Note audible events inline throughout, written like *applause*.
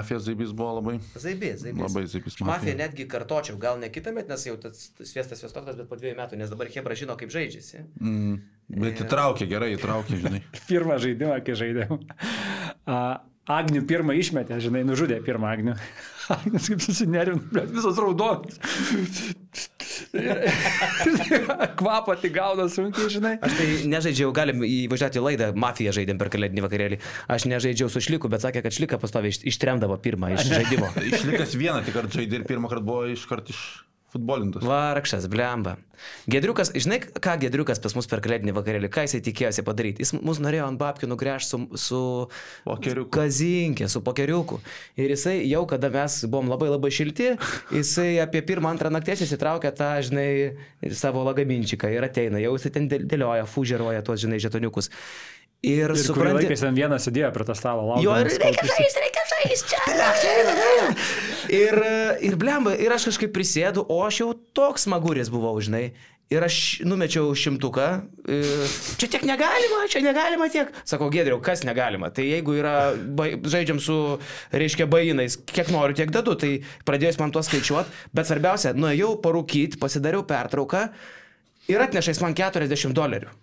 Mafija Zaibys buvo labai. Zaibė, zaibė. Labai Zaibys Mafija mafija. netgi kartočiau, gal ne kitą metą, nes jau tas sviestas sviestokas, bet po dviejų metų, nes dabar Hebra žino, kaip žaidžiasi. Mm. Bet įtraukė, gerai įtraukė, žinai. *laughs* Pirmą žaidimą, kai žaidėm. A, Agnių pirmą išmetė, žinai, nužudė pirmą Agnių. *laughs* Agnius kaip susinervino, bet visas raudonas. *laughs* Kvapą tik gauna sunkiai, žinai. Aš tai nežaidžiau, galim įvažiuoti į laidą, mafiją žaidėm per kalėdinį vakarėlį. Aš nežaidžiau su šliku, bet sakė, kad šlika pastoviai iš- ištremdavo pirmą iš *laughs* žaidimo. Išlikęs vieną tik kartą žaidė ir pirmą kartą buvo iškart iš futbolintas. Vargšas, blemba. Gedriukas, žinai, ką Gedriukas pas mus per kalėdinį vakarėlį, ką jisai tikėjosi padaryti? Jis mus norėjo ant babkių nugręžti su, su Pokeriuku. kazinkė, su pokeriuku. Ir jisai jau, kada mes buvom labai labai šilti, jisai apie pirmą, antrą nakties įsitraukė tą, žinai, savo lagaminčiką ir ateina, jau jisai ten dėl- dėlioja, fužeruoja tuos, žinai, žetoniukus. Ir, Ir kurį laiką jis ten vienas sėdėjo prie to stalo, laukė. Jo, ir reikia žaisti, reikia žaisti čia. Ir, ir blemba, ir aš kažkaip prisėdu, o aš jau toks smaguris buvau, žinai. Ir aš numečiau šimtuką. e, Čia tiek negalima, čia negalima tiek. Sakau, Gedriau, kas negalima? Tai jeigu yra, bai- žaidžiam su, reiškia, bainais, kiek noriu, tiek dedu. Tai pradėjus man tuos skaičiuoti. Bet svarbiausia, nuėjau parūkyti, pasidariau pertrauką ir atnešais man 40 dolerių.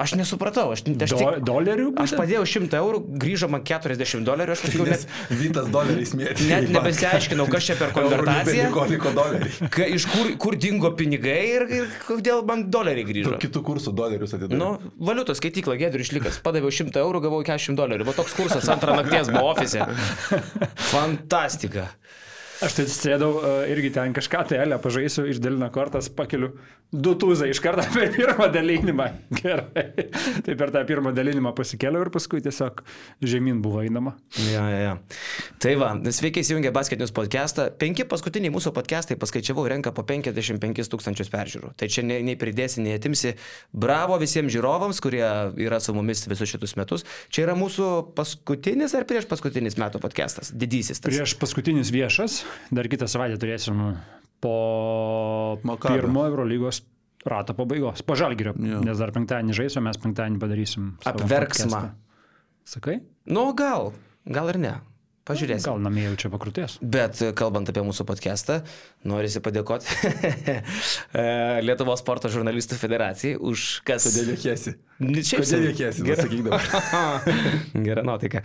Aš nesupratau, aš, aš, Do, tik, dolerių? aš padėjau 100 eurų, grįžo man 40 dolerių, aš paskui net, Vytas doleriais mėtė. net nebesiaiškinau, kas čia per konvertaciją, Liko, doleriai. ka, iš kur, kur dingo pinigai ir, ir kodėl man doleriai grįžo. Kitų kursų dolerius atidavė. Nu, valiutos skaitykla, gedrių išlikęs. Padaviau 100 eurų, gavau 40 dolerių. Buvo toks kursas antrą nakties buvo ofise. *laughs* Fantastika. Aš tai sėdau uh, irgi ten kažką tai elę pažaisiu ir dėlina kortas pakeliu 2000 iš karto per pirmą dalinimą. *laughs* Gerai. Tai per tą pirmą dalinimą pasikėliau ir paskui tiesiog žemyn buvo einama. Ja, ja, ja. Tai va, sveiki įsijungę basketinius podcastą. Penki paskutiniai mūsų podcastai, paskaičiavau, renka po 55 tūkstančius peržiūrų. Tai čia nei, nei pridėsi, nei atimsi. Bravo visiems žiūrovams, kurie yra su mumis visus šitus metus. Čia yra mūsų paskutinis ar prieš paskutinis metų podcastas? Didysis. Tas. Prieš paskutinis viešas, dar kitą savaitę turėsim po Makabio. pirmo Eurolygos rato pabaigos. Po žalgirio, Jo. nes dar penktadienį žaisiu, mes penktadienį padarysim. Apverksmą. Sakai? Nu, gal, gal ir ne. Pažiūrėsim. Gal namie jau čia pakrutės. Bet e, kalbant apie mūsų podcastą, norisi padėkoti *laughs* e, Lietuvos sporto žurnalistų federacijai už kas. Kodėl jėkėsi? Šiaip sau. Kodėl jėkėsi? Gera- Sakyk *laughs* Gera nuotaika.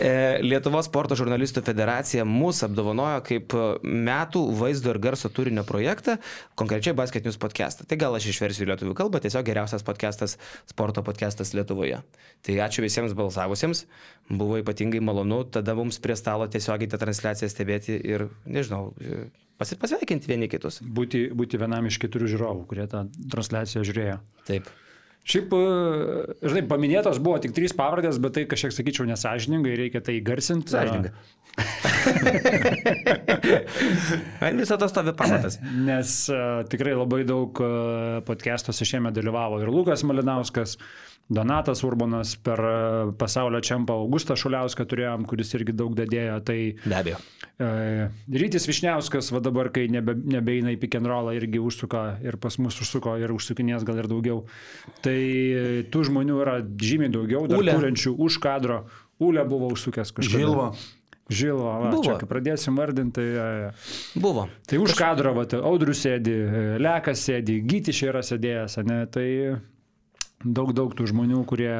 E, Lietuvos sporto žurnalistų federacija mūsų apdovanojo kaip metų vaizdo ir garso turinio projektą, konkrečiai Basket News podcastą. Tai gal aš išversiu į lietuvių kalbą, tiesiog geriausias podcastas, sporto podcastas Lietuvoje. Tai ačiū visiems balsavusiems, buvo ypatingai malonu tada mums prie stalo tiesiogiai tą transliaciją stebėti ir, nežinau, pasveikinti vieni kitus. Būti, būti vienam iš keturių žiūrovų, kurie tą transliaciją žiūrėjo. Taip. Šiaip, e, žinai, paminėtos buvo tik trys pavardės, bet tai kažkiek, sakyčiau, nesažiningai, reikia tai garsinti. Sąžininga. *laughs* Ant viso to stovi pamatas. Nes uh, tikrai labai daug uh, podcastuose šiemet dalyvavo ir Lukas Malinauskas, Donatas Urbanas, per uh, pasaulio čempą Augustą Šuliauską turėjom, kuris irgi daug dadėjo. Tai Be abejo. uh, Rytis Višniauskas, va dabar, kai nebe, nebeina į pick and rollą, irgi užsuka ir pas mus užsuko ir užsukinės gal ir daugiau. Tai uh, tų žmonių yra žymiai daugiau, dar Ūlė. turinčių už kadro. Ūlė buvo užsukęs kažkas. Žilva. Žilva, va, Buvo. čia kai pradėsim vardinti. Tai, Buvo. Tai už kadro, va, tai Audrius sėdi, Lekas sėdi, Gytis yra sėdėjęs, ne, tai daug, daug tų žmonių, kurie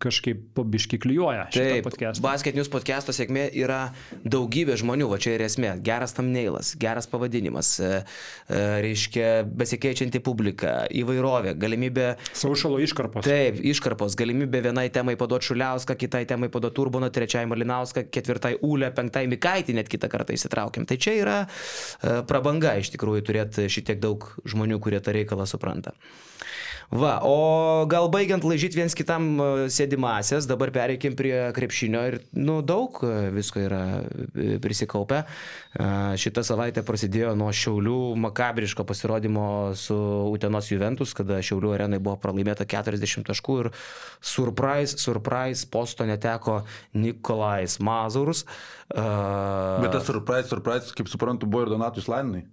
kažkaip pabiški klyjuoja šitą Taip, podcastą. Basket News podcast'o sėkmė yra daugybė žmonių, va čia ir esmė. Geras thumbnailas, geras pavadinimas, e, e, reiškia besikeičianti publika, įvairovė, galimybė. Saušalo iškarpos. Taip, iškarpos, galimybė vienai temai paduoti Šuliauską, kitai temai paduoti Urboną, trečiai Malinauską, ketvirtai Ulę, penktai Mikaitį net kitą kartą įsitraukiam. Tai čia yra e, prabanga iš tikrųjų turėti šitiek daug žmonių, kurie tą reikalą supranta. Va, o gal baigiant lažyti viens kitam e, sėdimasias, dabar pereikim prie krepšinio ir, nu, daug e, visko yra e, prisikaupę. E, Šitą savaitę prasidėjo nuo Šiaulių makabriško pasirodymo su Utenos Juventus, kada Šiaulių arenai buvo pralaimėta 40 taškų ir surprise, surprise, posto neteko Nikolais Mazurus. Bet tas surprise, surprise, kaip suprantu, buvo ir Donatų Islaninai.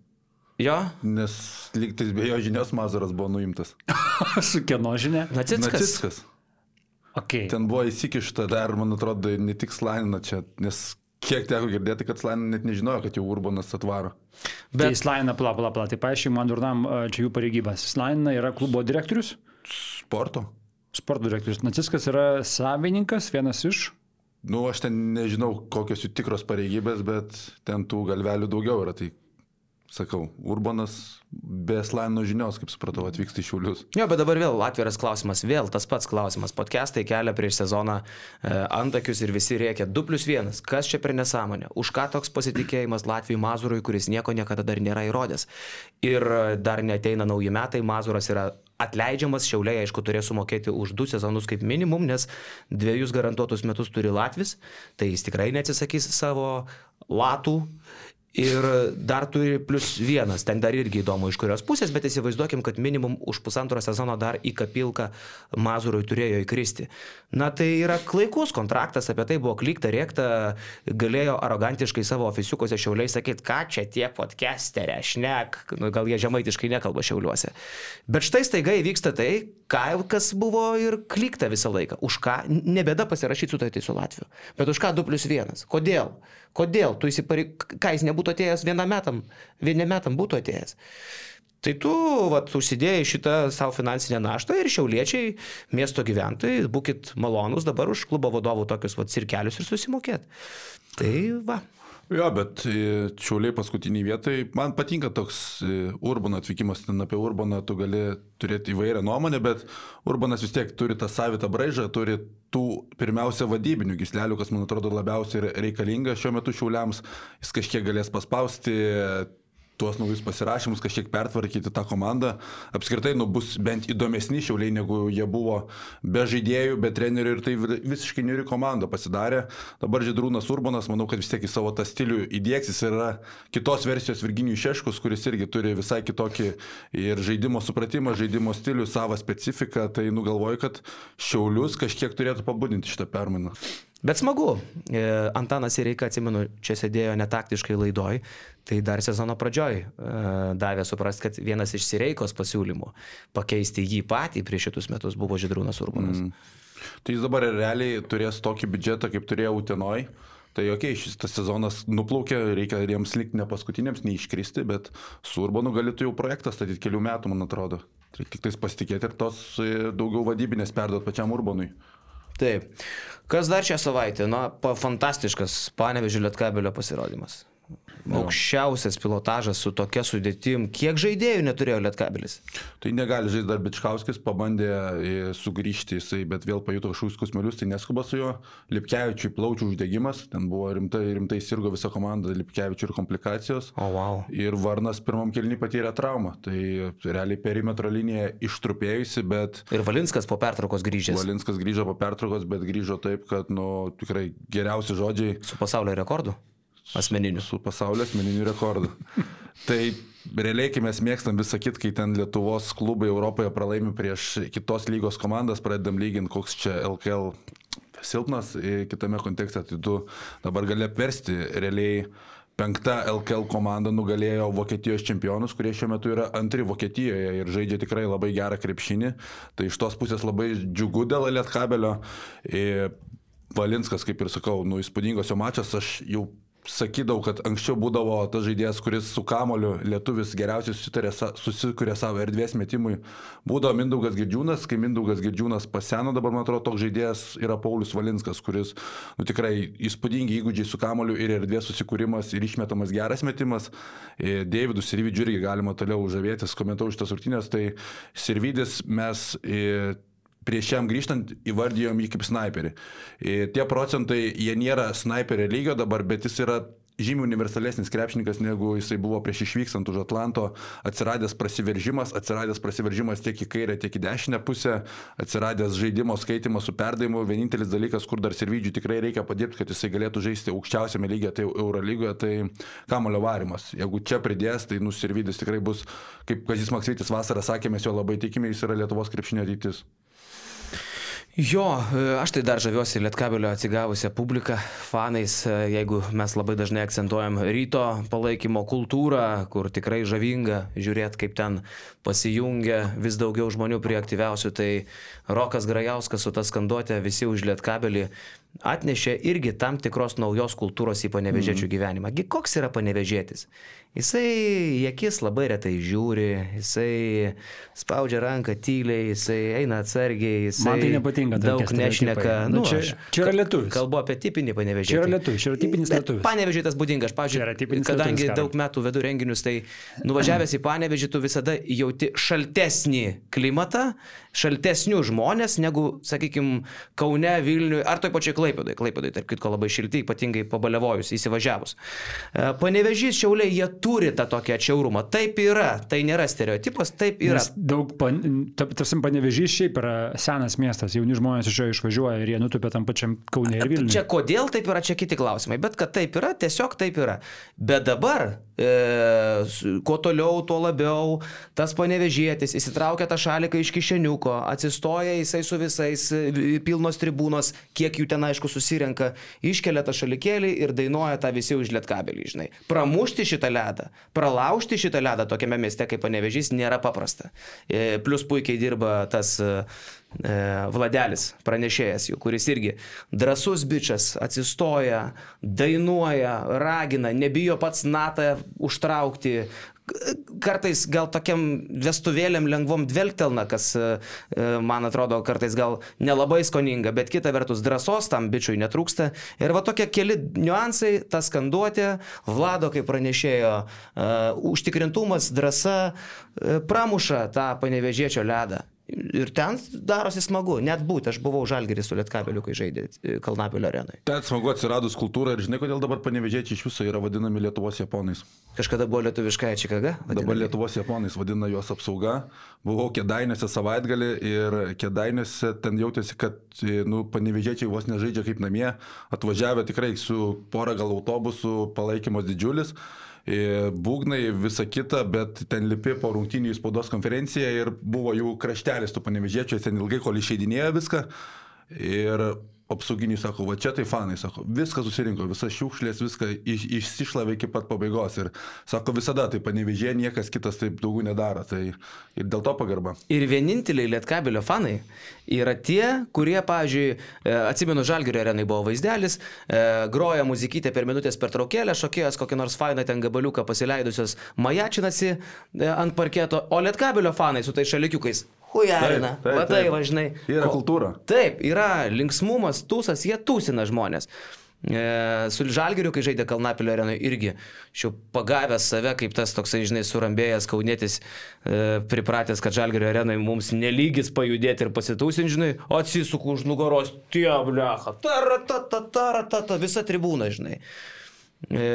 Jo, Nes lygtais be jo žinios Mazaras buvo nuimtas. *laughs* Su kieno žinia? Nacitskas. Nacitskas. Okay. Ten buvo įsikišta dar, man atrodo, ne tik Slanina čia, nes kiek teko girdėti, kad Slaina net nežinojo, kad jau Urbanas atvaro. Bet... Tai Slaina, pla, pla, pla, tai paaiškiai man durnam čia jų pareigybas. Slaina yra klubo direktorius? Sporto. Sporto direktorius. Naciskas yra savininkas, vienas iš. Nu, aš ten nežinau, kokios jų tikros pareigybės, bet ten tų galvelių daugiau yra. Tai sakau, Urbanas be slaino žinios, kaip supratau, atvyksta į Šiaulius. Jo, bet dabar vėl atviras klausimas, vėl tas pats klausimas. Podcastai kelia prieš sezoną e, antakius ir visi reikia 2 plus 1. Kas čia per nesąmonė? Už ką toks pasitikėjimas Latvijai Mazurui, kuris nieko niekada dar nėra įrodęs? Ir dar neteina nauji metai, Mazuras yra atleidžiamas, Šiauliai aišku turės sumokėti už du sezonus kaip minimum, nes dviejus garantuotus metus turi Latvis, tai jis tikrai neatsisakys savo latų Ir dar turi plus vienas, ten dar irgi įdomu iš kurios pusės, bet įsivaizduokim, kad minimum už pusantro sezono dar į kapilką Mazurui turėjo įkristi. Na tai yra klaikus kontraktas, apie tai buvo klikta, rėkta, galėjo arogantiškai savo ofisiukose šiauliai sakyti, ką čia tie podcasterė, šnek, nu, gal jie žemaitiškai nekalba šiauliuose. Bet štai staiga įvyksta tai, ką, kas buvo ir klikta visą laiką. Už ką, nebėda pasirašyti sutartį su Latviju, bet už ką 2 plus 1. Kodėl? Kodėl? Tu įsipareik, ką jis nebūtų atėjęs vienam metam, vienam metam būtų atėjęs. Tai tu vat, užsidėjai šitą savo finansinę naštą ir šiauliečiai, miesto gyventojai, būkit malonus dabar už klubo vadovų tokius vat, cirkelius ir susimokėt. Tai va. Jo, bet e, šiauliai paskutiniai vietai, man patinka toks e, Urbano atvykimas, ten apie Urbaną tu gali turėti įvairią nuomonę, bet Urbanas vis tiek turi tą savitą braižą, turi tų pirmiausia vadybinių gislelių, kas man atrodo labiausiai reikalinga šiuo metu šiauliams, jis kažkiek galės paspausti tuos naujus pasirašymus, kažkiek pertvarkyti tą komandą. Apskritai, nu, bus bent įdomesni šiauliai, negu jie buvo be žaidėjų, be trenerių ir tai visiškai niuri komanda pasidarė. Dabar Židrūnas Urbanas, manau, kad vis tiek į savo tą stilių įdėksis ir yra kitos versijos Virginijų Šeškus, kuris irgi turi visai kitokį ir žaidimo supratimą, žaidimo stilių, savo specifiką. Tai nugalvoju, kad šiaulius kažkiek turėtų pabudinti šitą permainą. Bet smagu. E, Antanas Ireika, atsimenu, čia sėdėjo netaktiškai laidoj, tai dar sezono pradžioj e, davė suprasti, kad vienas iš Sireikos pasiūlymų pakeisti jį patį prieš šitus metus buvo Židrūnas Urbanas. Mm. Tai jis dabar realiai turės tokį biudžetą, kaip turėjo Utenoj. Tai jokiai, okay, šis sezonas nuplaukė, reikia jiems likti ne paskutiniams, neiškristi, bet su Urbanu galėtų jau projektą statyti kelių metų, man atrodo. Tai tik tais pasitikėti ir tos e, daugiau vadybinės perduot pačiam Urbanui. Taip. Kas dar šią savaitę? Na, fantastiškas Panevežio Lietkabelio pasirodymas. Aukščiausias pilotažas su tokia sudėtim. Kiek žaidėjų neturėjo Lietkabelis? Tai negali žaisti dar Bičkauskis, pabandė e, sugrįžti jisai, bet vėl pajuto kažkokius kusmelius, tai neskuba su juo. Lipkevičiui plaučių uždegimas, ten buvo rimtai, rimtai sirgo visa komanda, Lipkevičiui ir komplikacijos. O, oh, wow. Ir Varnas pirmam kelnį patyrė traumą. Tai realiai perimetro linija ištrupėjusi, bet... Ir Valinskas po pertraukos grįžęs. Valinskas grįžo po pertraukos, bet grįžo taip, kad, nu, tikrai geriausi žodžiai. Su pasaulio rekordu? Asmeniniu. Su pasaulio asmeniniu rekordu. tai realiai, kai mes mėgstam visą kitą, kai ten Lietuvos klubai Europoje pralaimi prieš kitos lygos komandas, pradedam lyginti, koks čia LKL silpnas kitame kontekste, tai tu dabar gali apversti realiai penkta LKL komanda nugalėjo Vokietijos čempionus, kurie šiuo metu yra antri Vokietijoje ir žaidžia tikrai labai gerą krepšinį. Tai iš tos pusės labai džiugu dėl Lietkabelio. Valinskas, kaip ir sakau, nu įspūdingos jo mačas, aš jau sakydavau, kad anksčiau būdavo tas žaidėjas, kuris su kamoliu lietuvis geriausiai susikūrė savo erdvės metimui. Būdavo Mindaugas Girdžiūnas, kai Mindaugas Girdžiūnas paseno, dabar man atrodo toks žaidėjas yra Paulius Valinskas, kuris nu, tikrai įspūdingi įgūdžiai su kamoliu ir erdvės susikūrimas ir išmetamas geras metimas. Davidų Sirvidžių irgi galima toliau žavėtis, komentau šitas rungtynės, tai Sirvidis mes prieš jam grįžtant įvardijom jį kaip sniperį. Tie procentai, jie nėra sniperio lygio dabar, bet jis yra žymiai universalesnis krepšininkas, negu jisai buvo prieš išvykstant už Atlanto, atsiradęs prasiveržimas, atsiradęs prasiveržimas tiek į kairę, tiek į dešinę pusę, atsiradęs žaidimo skaitimas su perdavimu. Vienintelis dalykas, kur dar servidžiui tikrai reikia padirbti, kad jisai galėtų žaisti aukščiausiame lygyje, tai Euro lygoje, tai kamulio varimas. Jeigu čia pridės, tai nuservidis tikrai bus, kaip Kazis Maksytis vasarą sakė, mes jo labai tikime, jis yra Lietuvos krepšinio ateitis. Jo, e, aš tai dar žaviuosi Lietkabelio atsigavusią publiką, fanais, e, jeigu mes labai dažnai akcentuojam ryto palaikymo kultūrą, kur tikrai žavinga žiūrėti, kaip ten pasijungia vis daugiau žmonių prie aktyviausių, tai Rokas Grajauskas su ta skanduotė visi už Lietkabelį atnešė irgi tam tikros naujos kultūros į panevežėčių gyvenimą. Gi koks yra panevežėtis? Jisai į akis labai retai žiūri, jisai spaudžia ranką tyliai, jisai eina atsargiai, jisai Man tai nepatinka daug nešneka. Nu, Nu, čia- čia yra lietuvis. Kalbu apie tipinį panevežėtį. Čia yra lietuvis, čia yra tipinis lietuvis. Panevežė tas būdinga, aš, tipinis kadangi lietuvis, daug metų vedu renginius, tai nuvažiavęs į Panevežį tu visada jauti šaltesnį klimatą, šaltesnių žmonės negu, sakykime, Kaune, Vilniuje ar toj pačioj Klaipėdai. Klaipėdai, tarp kitko, labai šilti, ypatingai pabalevojus, įsivažiavus. E, Panevežys, šiauliai, jie turi tą tokį atšiaurumą. Taip yra, tai nėra stereotipas, taip yra. Nes daug, pan, ta- tarsi panevežys šiaip yra senas miestas, jauni žmonės iš jo išvažiuoja ir jie nutupia tam pačiam Kaune ir Vilniuje. Čia kodėl taip yra, čia kiti klausimai. Bet kad taip yra, tiesiog taip yra. Bet dabar, e, kuo toliau, tuo labiau, tas panevežėtis įsitraukia tą šaliką iš kišeniuko, atsistoja jisai su visais, e, pilnos tribūnos, kiek jų ten aišku susirenka, iškelia tą šalikėlį ir dainuoja tą visi už lietkabelį, žinai. Pramušti šitą ledą, pralaužti šitą ledą tokiame mieste kaip panevežys nėra paprasta. E, Plus puikiai dirba tas e, Vladelis, pranešėjas jų, kuris irgi drasus bičias, atsistoja, dainuoja, ragina, nebijo pats natą užtraukti. Kartais gal tokiam vestuvėlėm lengvom dvelgtelna, kas e, e, man atrodo kartais gal nelabai skoninga, bet kita vertus drąsos tam bičiui netrūksta. Ir va tokie keli niuansai, ta skanduotė, Vlado, kaip pranešėjo, uh, užtikrintumas, drąsa uh, pramuša tą panevežėčio ledą. Ir ten darosi smagu, net būti, aš buvau žalgeris su Lietkabeliu, kai žaidė e, Kalnapilio arenai. Ten smagu atsiradus kultūrą ir žinai, kodėl dabar panevežėčiai iš viso yra vadinami Lietuvos japonais. Kažkada buvo lietuviškąja Čikaga. Dabar Lietuvos japonais vadina juos apsauga. Buvau kėdainėse savaitgalį ir kėdainėse ten jautėsi, kad e, nu, panevežėčiai vos nežaidžia kaip namie. Atvažiavę tikrai su pora gal autobusų, palaikymas didžiulis. Būgnai, visa kita, bet ten lipi po rungtynių į spaudos konferenciją ir buvo jų kraštelis tų panevežėčių, ten ilgai kol išeidinėjo viską. Ir apsauginiai sako, va čia tai fanai, sako, viskas susirinko, visas šiukšlės, viską iš, išsišlavė iki pat pabaigos. Ir sako, visada tai panevežė, niekas kitas taip daugiau nedaro. Tai ir dėl to pagarba. Ir vieninteliai Lietkabelio fanai yra tie, kurie, pavyzdžiui, e, atsimenu, Žalgirio arenai buvo vaizdelis, e, groja muzikytė per minutės per traukėlę, šokėjas kokį nors fainą ten gabaliuką pasileidusios majačinasi e, ant parketo, o Lietkabelio fanai su tais šalikiukais. Hujarina, tai taip. važinai. Yra kultūra. Taip, yra linksmumas, tūsas, jie tūsina žmonės. E, su Žalgiriu, kai žaidė Kalnapilio arenoje, irgi šiau pagavęs save, kaip tas toksai, žinai, surambėjęs kaunėtis, e, pripratęs, kad Žalgirio arenoje mums nelygis pajudėti ir pasitūsinti, žinai, atsisuku už nugaros, tie blecha, taratata, taratata, visa tribūna, žinai. E,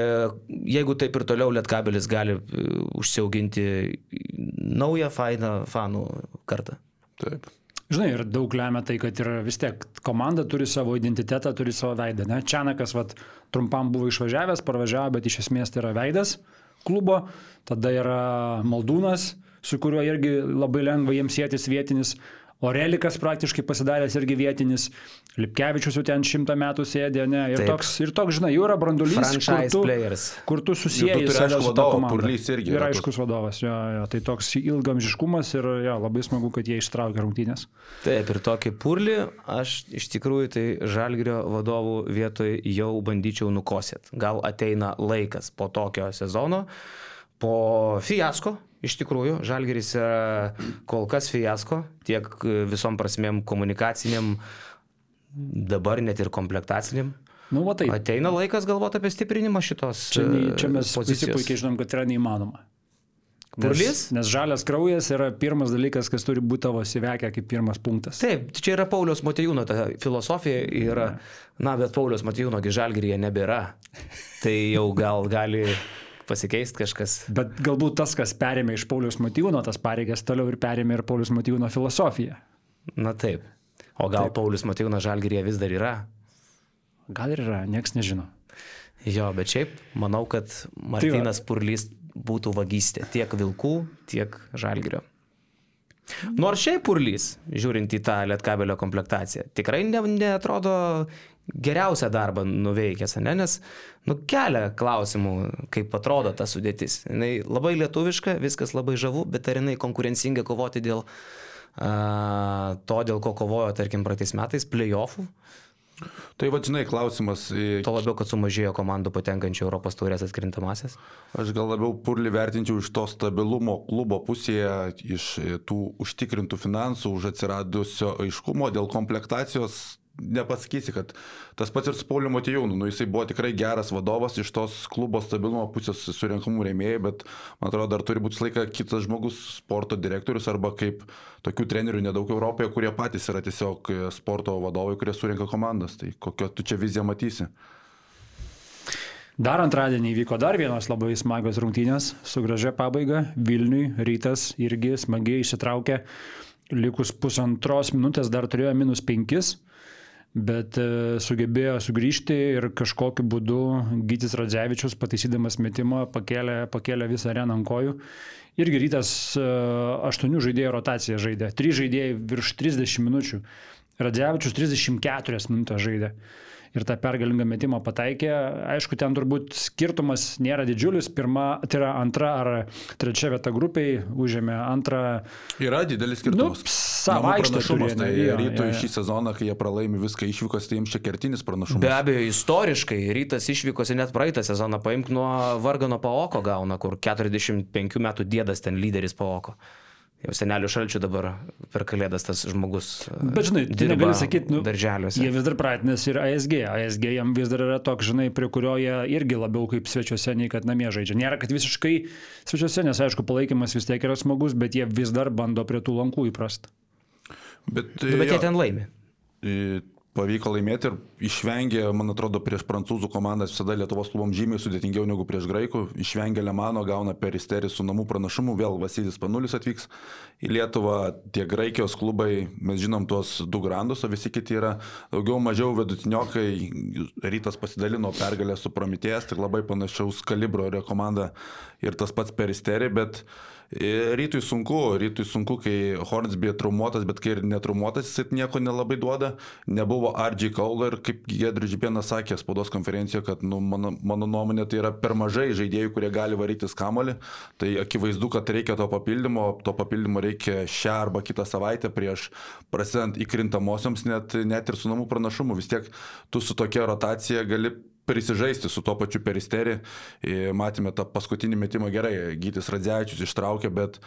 Jeigu taip ir toliau Lietkabelis gali e, užsiauginti naują fainą fanų kartą. Taip. Žinai, ir daug lemia tai, kad ir vis tiek komanda turi savo identitetą, turi savo veidą. Ne? Čianakas vat, trumpam buvo išvažiavęs, parvažiavo, bet iš esmės tai yra veidas klubo. Tada yra Maldūnas, su kuriuo irgi labai lengva jiems sėtis vietinis. Orelikas praktiškai pasidaręs irgi vietinis, Lipkevičius jau ten šimtą metų sėdė, ne? Ir, Taip. toks, ir toks, žinai, jau yra brandulys, kur tu, players. kur tu susijęji su irgi Ir aiškus vadovas, jo, jo, tai toks ilgamžiškumas ir jo, labai smagu, kad jie ištraukė rungtynės. Taip, ir tokį purlį aš iš tikrųjų tai Žalgirio vadovų vietoj jau bandyčiau nukosėt. Gal ateina laikas po tokio sezono, po fiasko. Iš tikrųjų, Žalgiris yra kol kas fiasko, tiek visom prasmėm komunikaciniam, dabar net ir komplektaciniam. Nu, va taip. Ateina laikas galvoti apie stiprinimą šitos Čia, nei, čia mes e, visi pozicijos. puikiai žinom, kad yra neįmanoma. Purlys? Nes, nes žalias kraujas yra pirmas dalykas, kas turi būti tavo įsivekę kaip pirmas punktas. Taip, čia yra Paulius Matijūno ta filosofija yra, na, bet Paulius Matijūno Žalgiryje nebėra. Tai jau gal gali pasikeisti kažkas. Bet galbūt tas, kas perėmė iš Paulius Matijūno tas pareigas, toliau ir perėmė ir Paulius Matijūno filosofiją. Na taip. O gal taip. Paulius Matijūnas Žalgiryje vis dar yra? Gal ir yra, nieks nežino. Jo, bet šiaip manau, kad Martinas Purlys būtų vagystė tiek Vilkų, tiek Žalgirio. Nors šiaip Purlys, žiūrint į tą Lietkabelio komplektaciją, tikrai ne, neatrodo geriausią darbą nuveikęs, ne? nes nu, kelia klausimų, kaip atrodo ta sudėtis. Jis labai lietuviška, viskas labai žavu, bet ar jinai konkurencinga kovoti dėl a, to, dėl ko kovojo, tarkim, praeitais metais, playoffų. Tai vadžinai klausimas. Tuo labiau, kad sumažėjo komandų patenkančių Europos taurės atkrintamasis. Aš gal labiau purlį vertinčiau iš to stabilumo klubo pusėje, iš tų užtikrintų finansų, už atsiradusio aiškumo dėl komplektacijos. Nepasakysi, kad tas pats ir su Pauliu Matijūnu, nu, jisai buvo tikrai geras vadovas iš tos klubo stabilumo pusės surinkamų rėmėjų, bet man atrodo, dar turi būti laika kitas žmogus, sporto direktorius arba kaip tokių trenerių nedaug Europoje, kurie patys yra tiesiog e, sporto vadovai, kurie surinka komandas. Tai kokią tu čia viziją matysi? Dar antradienį vyko dar vienos labai smagios rungtynės su gražia pabaiga. Vilniui rytas irgi smagiai išsitraukė. Likus pusantros minutės dar turėjo minus penkis, bet e, sugebėjo sugrįžti ir kažkokiu būdu Gytis Radzevičius, pataisydamas metimą, pakėlė, pakėlė visą areną ant kojų. Irgi rytas e, aštuonių žaidėjų rotaciją žaidė. Trys žaidėjai virš 30 minučių. Radzevičius 34 minutės žaidė ir tą pergalingą metimą pataikė. Aišku, ten turbūt skirtumas nėra didžiulis. Pirma, tai yra antra ar trečia vieta grupiai, užėmė antrą. Yra didelis Nu, skirtumas. savo Namų aikštę pranašumas, tai jo, rytoj jo, jo. šį sezoną, kai jie pralaimi viską išvykos, tai jiems čia kertinis pranašumas. Be abejo, istoriškai rytas išvykosi net praeitą sezoną, paimk nuo Vargano Paoko gauna, kur 45 metų dėdas ten lyderis Paoko. Jau senelių šalčių dabar per kalėdas tas žmogus. e, Bet žinai, tu dirba negali sakyti, nu, darželiuose. jie vis dar pratinės ir ASG. ASG jam vis dar yra toks, žinai, prie kurio jie irgi labiau kaip svečiuose, nei kad namie žaidžia. Nėra, kad visiškai svečiuose, nes aišku, palaikymas vis tiek yra smagus, bet jie vis dar bando prie tų lankų įprasti. Bet, Bet jo, jie ten laimi. Pavyko laimėti ir išvengė, man atrodo, prieš prancūzų komandas visada Lietuvos klubom žymiai sudėtingiau negu prieš graikų. Išvengė Lemano, gauna peristerį su namų pranašumu, vėl Vasilis Panulis atvyks į Lietuvą. Tie graikijos klubai, mes žinom tuos du grandus, o visi kiti yra daugiau mažiau vidutiniokai. Rytas pasidalino pergalę su Prometėjas, tik labai panašaus kalibro yra komanda ir tas pats peristerį, bet E, Rytui sunku, rytui sunku, kai Hornsby traumuotas, bet kai ir netraumuotas, jis nieko nelabai duoda. Nebuvo RG Kaulo ir kaip Gedrius Žipienas sakė spaudos konferencijoje, kad nu, mano, mano nuomonė tai yra per mažai žaidėjų, kurie gali varytis kamolį. Tai akivaizdu, kad reikia to papildymo, to papildymo reikia šią arba kitą savaitę prieš prasidant įkrintamosioms, net, net ir su namų pranašumu. Vis tiek tu su tokia rotacija gali prisižaisti su tuo pačiu peristerį. E, Matėme tą paskutinį metimą gerai, Gytis Radzevičius ištraukė, bet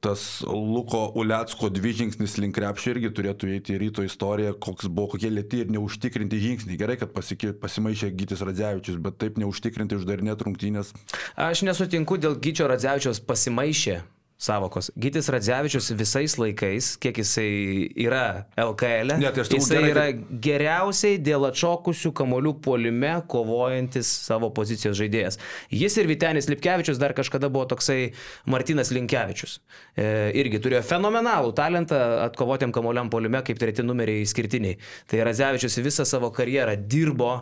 tas Luko Uliacko dvi žingsnis link krepšio irgi turėtų įeiti į ryto istoriją, koks buvo, kokie lėti ir neužtikrinti žingsniai. Gerai, kad pasikė, pasimaišė Gytis Radzevičius, bet taip neužtikrinti uždarinėti rungtynės. Aš nesutinku dėl Gyčio Radzevičiaus pasimaišė savokos. Gytis Radzevičius visais laikais, kiek jisai yra LKL, Ne, tai jisai gerai, yra geriausiai dėl atšokusių kamolių puolime kovojantis savo pozicijos žaidėjas. Jis ir Vitenis Lipkevičius dar kažkada buvo toksai Martinas Linkevičius. E, irgi turėjo fenomenalų talentą atkovotėm kamoliam puolime kaip treti numeriai skirtiniai. Tai Radzevičius visą savo karjerą dirbo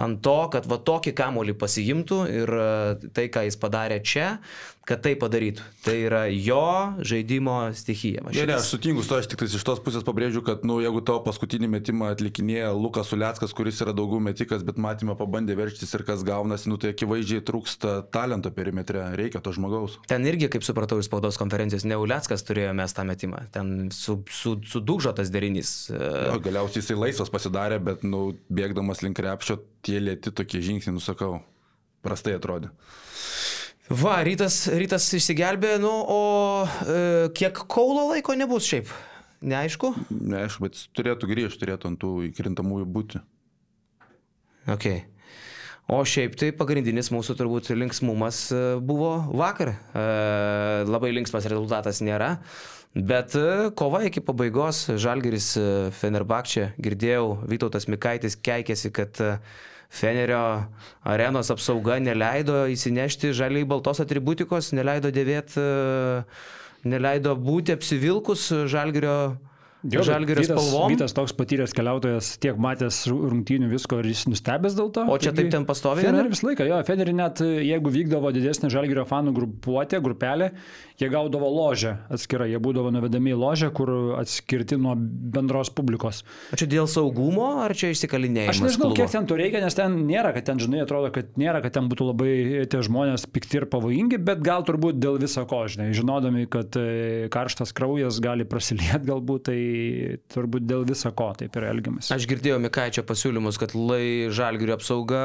ant to, kad va tokį kamolį pasiimtų ir e, tai, ką jis padarė čia, kad tai padarytų. Tai yra jo žaidimo stichija. Ne, ne, aš sutinku su to, aš tik iš tos pusės pabrėžiu, kad, nu, jeigu tavo paskutinį metimą atlikinėja Lukas Uliackas, kuris yra daugiau metikas, bet matymą pabandė verštis ir kas gaunasi, nu, tai akivaizdžiai trūksta talento perimetre, reikia to žmogaus. Ten irgi, kaip supratau iš spaudos konferencijos, ne Uliackas turėjo mes tą metimą. Ten su, su, sudūžo tas derinys. E, Jo, galiausiai jisai laisvas pasidarė, bet, nu, bėgdamas link krepšio, tie lėti tokie žingsniai, nusakau, prastai atrodė. Va, rytas, rytas išsigelbė, nu, o e, kiek kaulo laiko nebus šiaip? Neaišku? Neaišku, bet turėtų grįžti, turėtų ant tų įkrintamųjų būti. Ok. O šiaip tai pagrindinis mūsų turbūt linksmumas e, buvo vakar. E, labai linksmas rezultatas nėra. Bet e, kova iki pabaigos, Žalgeris e, Fenerbakčia, girdėjau, Vytautas Mikaitis keikėsi, kad e, Fenerio arenos apsauga neleido įsinešti žaliai baltos atributikos, neleido dėvėti, neleido būti apsivilkus Žalgerio, Vytas, spalvom. Vytas toks patyręs keliautojas, tiek matęs rungtynių visko ir jis nustebęs dėl to. O čia Taigi taip ten pastoviai, Fenerį visą laiką, jo, Fenerį net jeigu vykdavo didesnė žalgerio fanų grupuotė, grupelė, jie gaudavo ložę atskirai, jie būdavo nuvedami į ložę, kur atskirti nuo bendros publikos. O čia dėl saugumo ar čia išsikalinėjimas? Aš nežinau, klubo? kiek ten to reikia, nes ten nėra, kad ten, žinai, atrodo, kad nėra, kad ten būtų labai tie žmonės pikti ir pavojingi, bet gal turbūt dėl viso ko, žinai, žinodami, kad e, karštas kraujas gali prasiliet galbūt, tai turbūt dėl viso ko taip yra elgiamas. Aš girdėjau Mikaičio pasiūlymus, kad lai žalgirio apsauga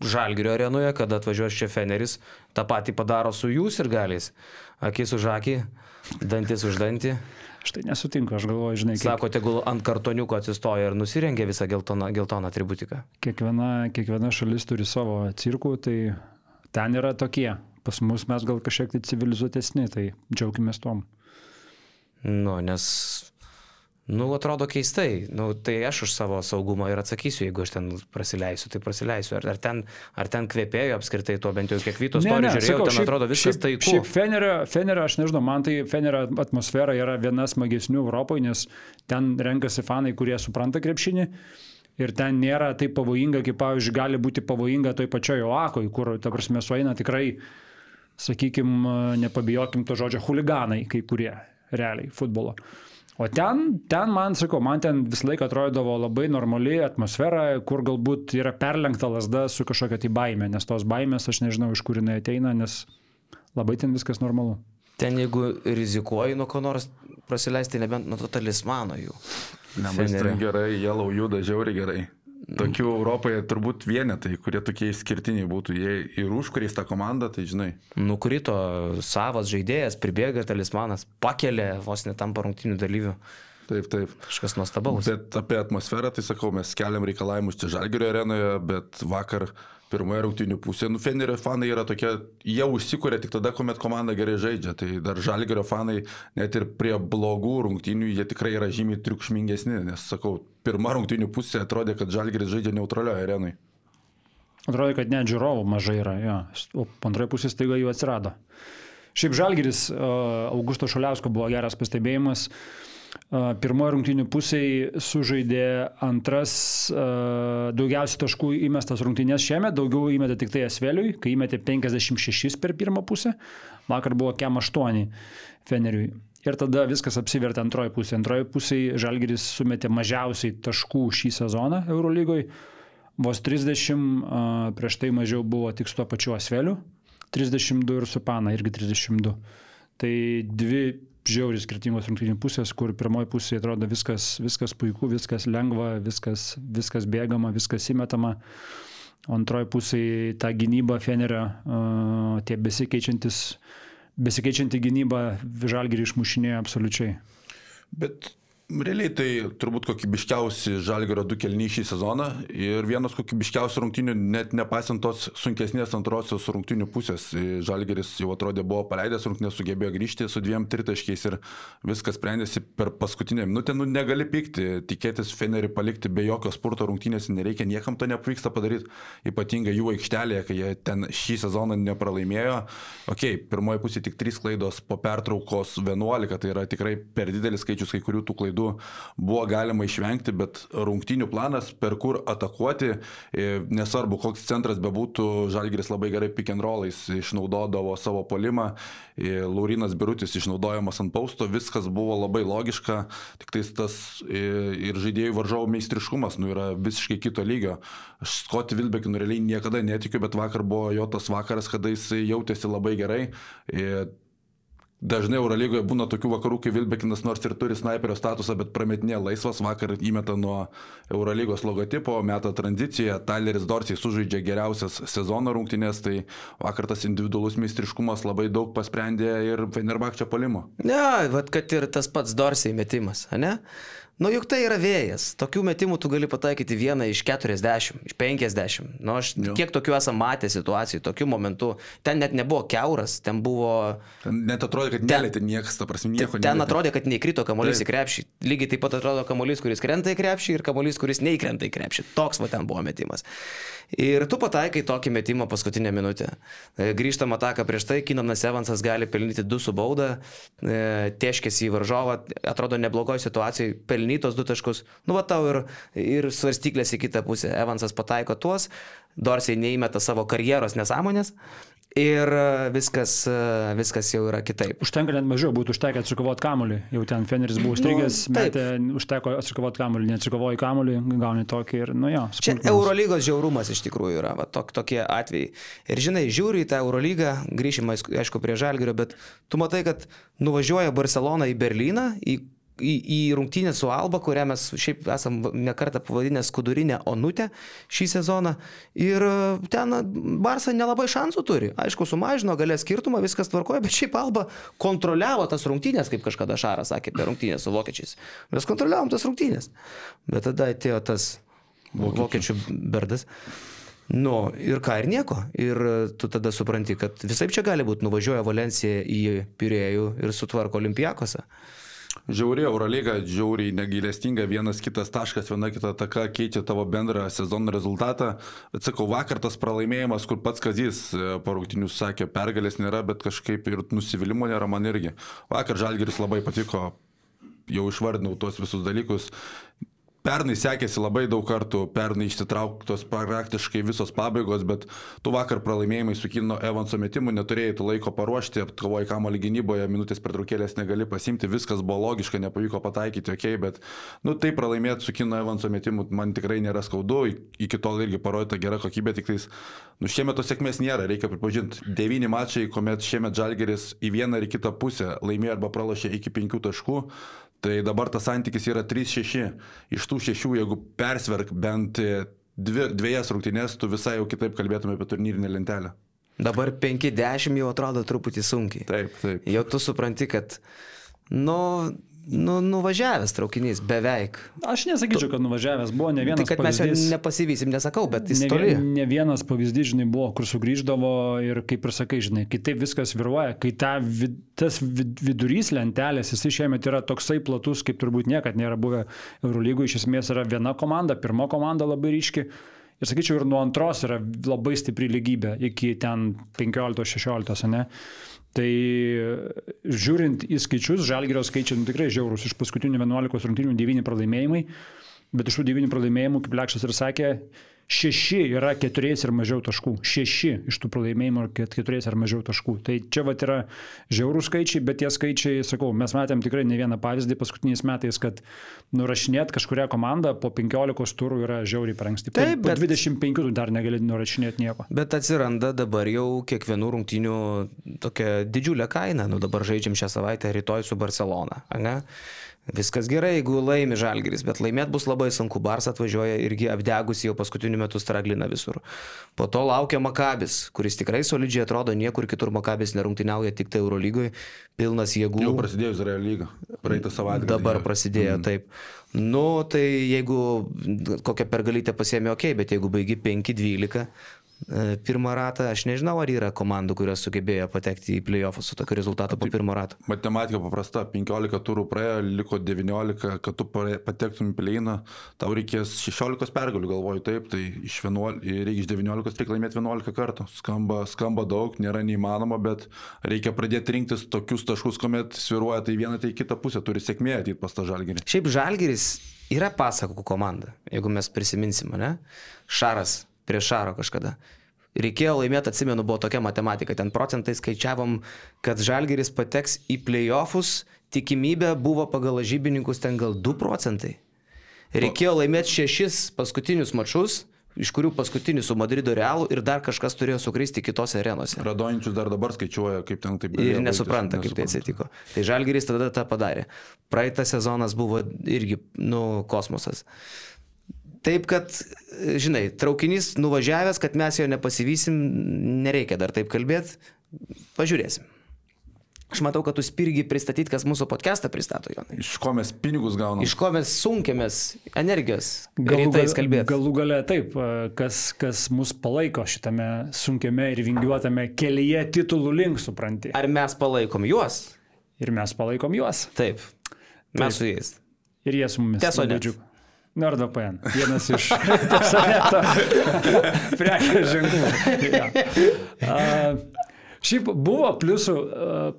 žalgirio arenoje, kada atvažiuos čia Feneris, tą patį padaro su jūs ir galiais. Akis už akį, dantis už dantį. Aš tai nesutinku, aš galvoju, žinai, kaip... Sako, tegul ant kartoniuko atsistoja ir nusirengia visą geltoną, geltoną atributiką. Kiekviena, kiekviena šalis turi savo cirkų, tai ten yra tokie. Pas mus mes gal kažkiek tai civilizuotesni, tai džiaugiamės tom. Nu, nes Nu, atrodo keistai. Nu, tai aš už savo saugumą ir atsakysiu, jeigu aš ten prasileisiu, tai prasileisiu. Ar, ar, ten, ar ten kvepėjo apskritai to, bent jau kiek Vytos to žiūrėjau, sakau, ten šiaip, atrodo viskas taiku. Šiaip Fenerio, Fenerio, aš nežinau, man tai Fenerio atmosfera yra viena smagesnių Europoje, nes ten renkasi fanai, kurie supranta krepšinį. Ir ten nėra taip pavojinga, kaip, pavyzdžiui, gali būti pavojinga toj pačioje Oakoj, kur, ta prasme, sueina tikrai, sakykime, nepabijokim to žodžio, huliganai kai kurie, realiai, futbolo. O ten, ten man, sakau, man ten visą laiką atrodydavo labai normali atmosfera, kur galbūt yra perlenkta lasda su kažkokia tai baime, nes tos baimės aš nežinau, iš kur jinai ateina, nes labai ten viskas normalu. Ten jeigu rizikuoji nuo ko nors prasileisti, nebent nuo to talismano jų. Ne, man gerai, jie lau juda žiauriai gerai. Tokių Europoje turbūt vienetai, kurie tokie išskirtiniai būtų. Jie ir užkuriais tą komandą, tai žinai. Nukrito savas žaidėjas, pribėga talismanas, pakelia vos netampa rungtinių dalyvių. Taip, taip. Kažkas nuostabaus. Bet apie atmosferą, tai sakau, mes keliam reikalavimus čia Žalgirio arenoje, bet vakar pirmoje rungtynių pusėje. Nu, Fenerio fanai yra tokie, jie užsikūrė tik tada, kuomet komanda gerai žaidžia. Tai dar Žalgerio fanai net ir prie blogų rungtynių jie tikrai yra žymiai triukšmingesni, nes, sakau, pirma rungtynių pusė atrodė, kad Žalgeris žaidžia neutralioje arenoje. Atrodo, kad net žiūrovų mažai yra, jo. o antroje pusėje staiga jų atsirado. Šiaip Žalgeris, Augusto Šaliausko buvo geras pastebėjimas. Uh, Pirmoji rungtynių pusėje sužaidė antras, daugiausiai taškų įmestas rungtynės šiemet, daugiau įmetė tik tai Esveliui, kai įmetė 56 per pirmą pusę, vakar buvo kem 8 Feneriui. Ir tada viskas apsivertė antroji pusė. Antroji pusėje Žalgiris sumetė mažiausiai taškų šį sezoną Eurolygoje, vos 30, prieš tai mažiau buvo tik su tuo pačiu Asveliu, 32 ir su Pana irgi 32. Tai dvi žiauriai skirtingos rungtynių pusės, kur pirmoji pusė atrodo viskas, viskas puiku, viskas lengva, viskas, viskas bėgama, viskas įmetama. O antroji pusė ta gynyba Fenerio, tie besikeičiantis, besikeičianti gynyba Žalgirį išmušinėjo absoliučiai. Bet Realiai tai turbūt kokybiškiausi Žalgerio du kelniai šį sezoną ir vienas kokybiškiausių rungtinių, net nepasint tos sunkesnės antrosios rungtinių pusės. Žalgeris jau atrodė buvo paleidęs rungtinės, sugebėjo grįžti su dviem tritaškiais ir viskas sprendėsi per paskutinę minutę. Nu, negali pykti, tikėtis Fenerį palikti be jokio spurto rungtinės nereikia, niekam to nepavyksta padaryti, ypatingai jų aikštelėje, kai jie ten šį sezoną nepralaimėjo. Ok, pirmoji pusė tik 3 klaidos, po pertraukos 11, tai yra tikrai per didelis skaičius kai kurių tų klaidų klaidų buvo galima išvengti, bet rungtinių planas, per kur atakuoti, e, nesvarbu, koks centras bebūtų, Žalgiris labai gerai pick and rollais išnaudodavo savo polimą, e, Laurinas Birutis išnaudojamas ant pausto, viskas buvo labai logiška, tik tais tas e, ir žaidėjų varžovų meistriškumas nu, yra visiškai kito lygio. Aš Skoti Vilbekinu realiai niekada netikiu, bet vakar buvo jo tas vakaras, kada jis jautėsi labai gerai. Dažnai Eurolygoje būna tokių vakarų, kai Vilbekinas nors ir turi sniperio statusą, bet prametinė laisvas, vakar įmeta nuo Eurolygos logotipo, meta tranziciją, Tyleris Dorsiai sužaidžia geriausias sezono rungtynės, tai vakar tas individualus meistriškumas labai daug pasprendė ir Fenerbakčio palimo. Ne, vad kad ir tas pats Dorsiai metimas, ne? Nu juk tai yra vėjas. Tokių metimų tu gali pataikyti vieną iš 40, iš 50. Nu aš jo. kiek tokių esame matę situacijų, tokiu momentu. Ten net nebuvo keuras, ten buvo... Ten net atrodė, kad nelėtė niekas, ta prasme, nieko ten, ten atrodė, kad neįkrito kamuolys į krepšį. Lygiai taip pat atrodo kamuolys, kuris krenta į krepšį ir kamuolys, kuris neįkrenta į krepšį. Toks va ten buvo metimas. Ir tu pataikai tokį metimą paskutinę minutę. E, grįžtam ataką prieš tai, Kinonas Evansas gali pelnyti du su bauda, e, tieškėsi į varžovą, atrodo neblogoje situacijoje, pelnytos du taškus. Nu, va tau ir, ir svarstyklės į kitą pusę. Evansas pataiko tuos, Dorsiai neįmeta savo karjeros nesąmonės Ir e, viskas, e, viskas jau yra kitaip. Užtenka net mažiau, būtų užtekę atsikovoti kamuolį. Jau ten Feneris buvo strigęs, nu, metė, užteko atsikovoti kamuolį, neatsikovoji kamuolį, gauni tokį ir, nu jo. Čia Eurolygos žiaurumas iš tikrųjų yra, va, tok, tokie atvejai. Ir žinai, žiūri į tą Eurolygą, grįšim, aišku, prie Žalgirio, bet tu matai, kad nuvažiuoja Barcelona į Berliną, į į, į rungtynę su Alba, kurią mes šiaip esam nekartą pavadinę skudurinę onutę šį sezoną. Ir e, ten Barsa nelabai šansų turi. Aišku, sumažino galę skirtumą, viskas tvarkoja, bet šiaip Alba kontroliavo tas rungtynės, kaip kažkada Šaras sakė per rungtynės su vokiečiais. Mes kontroliavom tas rungtynės. Bet tada atėjo tas vokiečių, vokiečių berdas. Nu, ir ką, ir nieko. Ir tu tada supranti, kad visai čia gali būti, nuvažiuoja Valencija į Pirėjų ir sutvarko Olimpijakose. Žiauri Eurolyga, žiauriai negailestinga, vienas kitas taškas, viena kita taka keičia tavo bendrą sezono rezultatą. Bet sakau, vakar tas pralaimėjimas, kur pats Kazys e, rungtinių sakė, pergalės nėra, bet kažkaip ir nusivylimų nėra man irgi. Vakar Žalgiris labai patiko, jau išvardinau tuos visus dalykus. Pernai sekėsi labai daug kartų, pernai išsitrauktos praktiškai visos pabaigos, bet tu vakar pralaimėjimai su Kino Evanso metimu neturėjai tu laiko paruošti, aptkovojai kamolį gynyboje, minutės pertraukėlės negali pasimti, viskas buvo logiška, nepavyko pataikyti, ok, bet, nu tai pralaimėti su Kino Evanso metimu man tikrai nėra skaudu, iki tol irgi parodyta gera kokybė, tik tais, nu šiemet tos sėkmės nėra, reikia pripažinti. Devyni mačai, kuomet šiemet Žalgeris į vieną ar kitą pusę laimėjo arba pralašė iki penkių taškų, Tai dabar tas santykis yra 3-6. Iš tų šešių, jeigu persverk bent dvi, dviejas rungtynės, tu visai jau kitaip kalbėtume apie turnyrinę lentelę. Dabar 5-10 jau atrodo truputį sunkiai. Taip, taip. Jau tu supranti, kad, nu, nu, nuvažiavęs traukinys, beveik. Aš nesakyčiau, kad nuvažiavęs buvo ne vienas. Tai kad pavyzdys, mes jo nepasivysim, nesakau, bet jis ne, toli. ne vienas pavyzdys, žinai, buvo, kur sugrįždavo ir kaip ir sakai, žinai, kitaip viskas viruoja, kai ta, tas vid, vidurys lentelės, jisai šiemet yra toksai platus, kaip turbūt niekad nėra buvę Eurolygų, iš esmės yra viena komanda, pirma komanda labai ryški. Ir sakyčiau, ir nuo antros yra labai stipri lygybė iki ten 15-16, ne? Tai žiūrint į skaičius, Žalgirio skaičiai nu, tikrai žiaurus. Iš paskutinių 11 rungtynių 9 pralaimėjimai, bet iš tų 9 pralaimėjimų, kaip Lekšas ir sakė, 6 yra 4 ir mažiau taškų. 6 iš tų pralaimėjimų yra 4 ar mažiau taškų. Tai čia va yra žiaurų skaičiai, bet tie skaičiai, sakau, mes matėm tikrai ne vieną pavyzdį paskutiniais metais, kad nurašinėti kažkuria komanda po 15 turų yra žiauriai per anksti. Po, Taip, po bet- 25 tu dar negali nurašinėti nieko. Bet atsiranda dabar jau kiekvienų rungtynių tokia didžiulė kaina. Nu dabar žaidžiam šią savaitę, rytoj su Barcelona. Ne? Viskas gerai, jeigu laimi Žalgiris, bet laimėti bus labai sunku. Bars atvažiuoja irgi apdegusi jau paskutiniu metu straglina visur. Po to laukia Makabis, kuris tikrai solidžiai atrodo, niekur kitur Makabis nerungtyniauja, tik tai Eurolygoje, pilnas jėgų. Jau prasidėjo Izraelio lyga. Praeitą savaitę. Dabar prasidėjo mm. taip. Nu, tai jeigu kokią pergalytę pasiemė, ok, bet jeigu baigi 5-12 e, pirmą ratą, aš nežinau, ar yra komandų, kurios sugebėjo patekti į playoffą su tokiu rezultatu po pirmo rato. Matematika paprasta, 15 turų praėjo, liko 19, kad tu patektum į pleiną, tau reikės 16 pergalių, galvoju taip, tai iš, 11, reikia iš 19 reikia laimėti 11 kartų. Skamba, skamba daug, nėra neįmanoma, bet reikia pradėti rinktis tokius taškus, kuomet sviruoja tai viena, tai kita pusė, turi sėkmė ateit pas tą žalgerį. Šiaip Žalgiris yra pasakų komanda, jeigu mes prisiminsim, ne? Šaras prieš Šaro kažkada. Reikėjo laimėti, atsimenu, buvo tokia matematika. Ten procentai skaičiavom, kad Žalgiris pateks į playoffus, tikimybė buvo pagal žybininkus ten gal 2 procentai. Reikėjo laimėti šešis paskutinius mačus, iš kurių paskutinis su Madrido Realu ir dar kažkas turėjo sukristi kitose arenose. Radončius dar dabar skaičiuoja, kaip ten taip Ir galėjo nesupranta, baigtis, kaip tai nesupranta. atsitiko. Tai Žalgiris tada tą padarė. Praeitą sezonas buvo irgi, nu, kosmosas. Taip, kad, žinai, traukinys nuvažiavęs, kad mes jo nepasivysim, nereikia dar taip kalbėti. Pažiūrėsim. Aš matau, kad tu spirgi pristatyti, kas mūsų podcastą pristato, Jonai. Iš ko mes pinigus gauname? Iš ko mes sunkiamės energijos rytais kalbėti. Galų gale taip, kas, kas mus palaiko šitame sunkiame ir vingiuotame kelyje titulų link, supranti. Ar mes palaikom juos? Ir mes palaikom juos. Taip. Mes Taip. su jais. Ir jie su mumis. Labai džiugu. NordVPN. Vienas iš *laughs* tesoneto *laughs* prekės ženklų. Ja. A, Šiaip buvo pliusų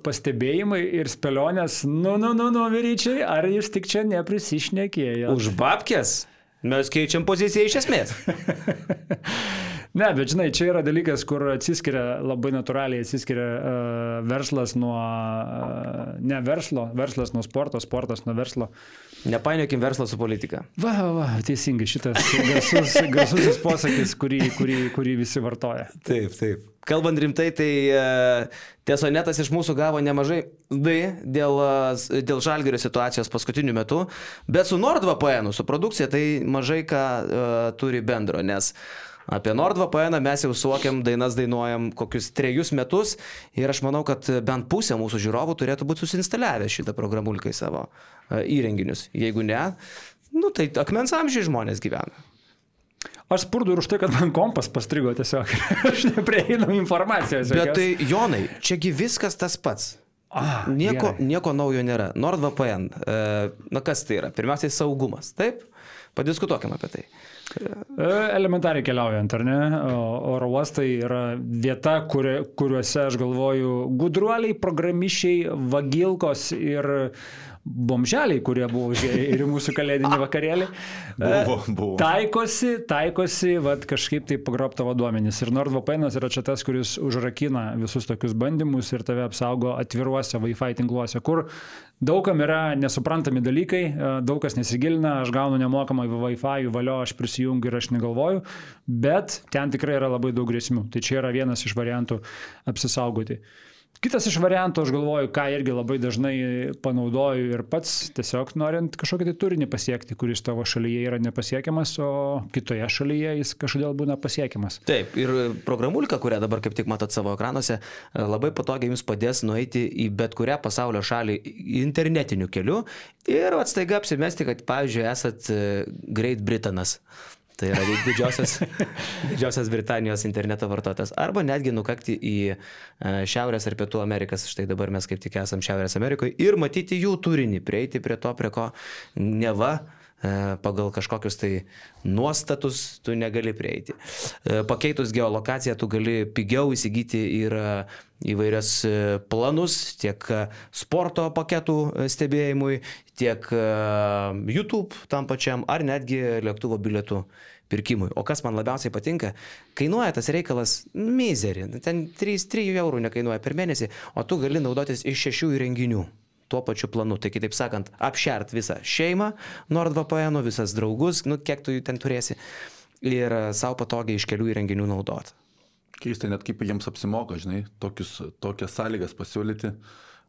pastebėjimai ir spėlionės, nu, nu, nu, nu, vyryčiai, ar jūs tik čia neprisišnekėjo? Už babkės mes keičiam poziciją iš esmės. *laughs* Ne, bet žinai, čia yra dalykas, kur atsiskiria, labai natūraliai atsiskiria uh, verslas nuo, uh, ne verslo, verslas nuo sporto, sportas nuo verslo. Nepainiokim verslo su politika. Va, va, va, teisingai, šitas garsus, garsusis posakis, kurį, kurį, kurį visi vartoja. Taip, taip. kalbant rimtai, tai e, Tiesonetas iš mūsų gavo nemažai D dėl, e, dėl žalgerio situacijos paskutiniu metu, bet su NordVPN, su produkcija tai mažai ką uh, turi bendro, nes apie NordVPN mes jau suokiam, dainas dainuojam kokius trejus metus ir aš manau, kad bent pusė mūsų žiūrovų turėtų būti susinstaliavę šitą programulką į savo įrenginius. Jeigu ne, nu tai akmens amžiai žmonės gyvena. Aš spurdu ir už tai, kad man kompas pastrigo tiesiog. *laughs* aš neprieinu informacijos. Bet tai, Jonai, čiagi viskas tas pats. Ah, nieko, gerai. nieko naujo nėra. NordVPN, e, na kas tai yra? Pirmiausiai saugumas, taip? Padiskutuokim apie tai. E, Elementariai keliaujant, ar ne? Oro uostai yra vieta, kuri, kuriuose, aš galvoju, gudruoliai, programišiai, vagilkos ir bomželiai, kurie buvo ir mūsų kalėdinį vakarėlį. Buvo, buvo. Taikosi, taikosi, vad kažkaip tai pagrob tavo duomenys. Ir NordVPN yra čia tas, kuris užrakina visus tokius bandymus ir tave apsaugo atviruose Wi-Fi tinkluose, kur daugam yra nesuprantami dalykai, e, daug kas nesigilina, aš gaunu nemokamą Wi-Fi, valio, aš prisijungiu ir aš negalvoju, bet ten tikrai yra labai daug grėsmių. Tai čia yra vienas iš variantų apsisaugoti. Kitas iš variantų, aš galvoju, ką irgi labai dažnai panaudoju ir pats, tiesiog norint kažkokį tai turinį pasiekti, kuris tavo šalyje yra nepasiekiamas, o kitoje šalyje jis kažkodėl būna pasiekiamas. Taip, ir programulka, kurią dabar kaip tik matot savo ekranuose, labai patogiai jums padės nueiti į bet kurią pasaulio šalį internetiniu keliu ir atstaiga apsimesti, kad, pavyzdžiui, esat e, Great Britanas. Tai yra didžiausias, *laughs* didžiausias Britanijos interneto vartotojas. Arba netgi nukakti į e, Šiaurės ar Pietų Amerikas, štai dabar mes kaip tik esam Šiaurės Amerikoje, ir matyti jų turinį, prieiti prie to, prie ko neva e, pagal kažkokius tai nuostatus tu negali prieiti. E, Pakeitus geolokaciją tu gali pigiau įsigyti ir įvairias planus tiek sporto paketų stebėjimui, tiek YouTube tam pačiam, ar netgi lėktuvo bilietų pirkimui. O kas man labiausiai patinka, kainuoja tas reikalas mizerį, ten 3, 3 eurų nekainuoja per mėnesį, o tu gali naudotis iš šešių įrenginių tuo pačiu planu. Tai kitaip sakant, apšert visą šeimą, NordVPN, visas draugus, nu kiek tu jų ten turėsi, ir savo patogiai iš kelių įrenginių naudoti. Keista net kaip jiems apsimoka, žinai, tokius, tokias sąlygas pasiūlyti.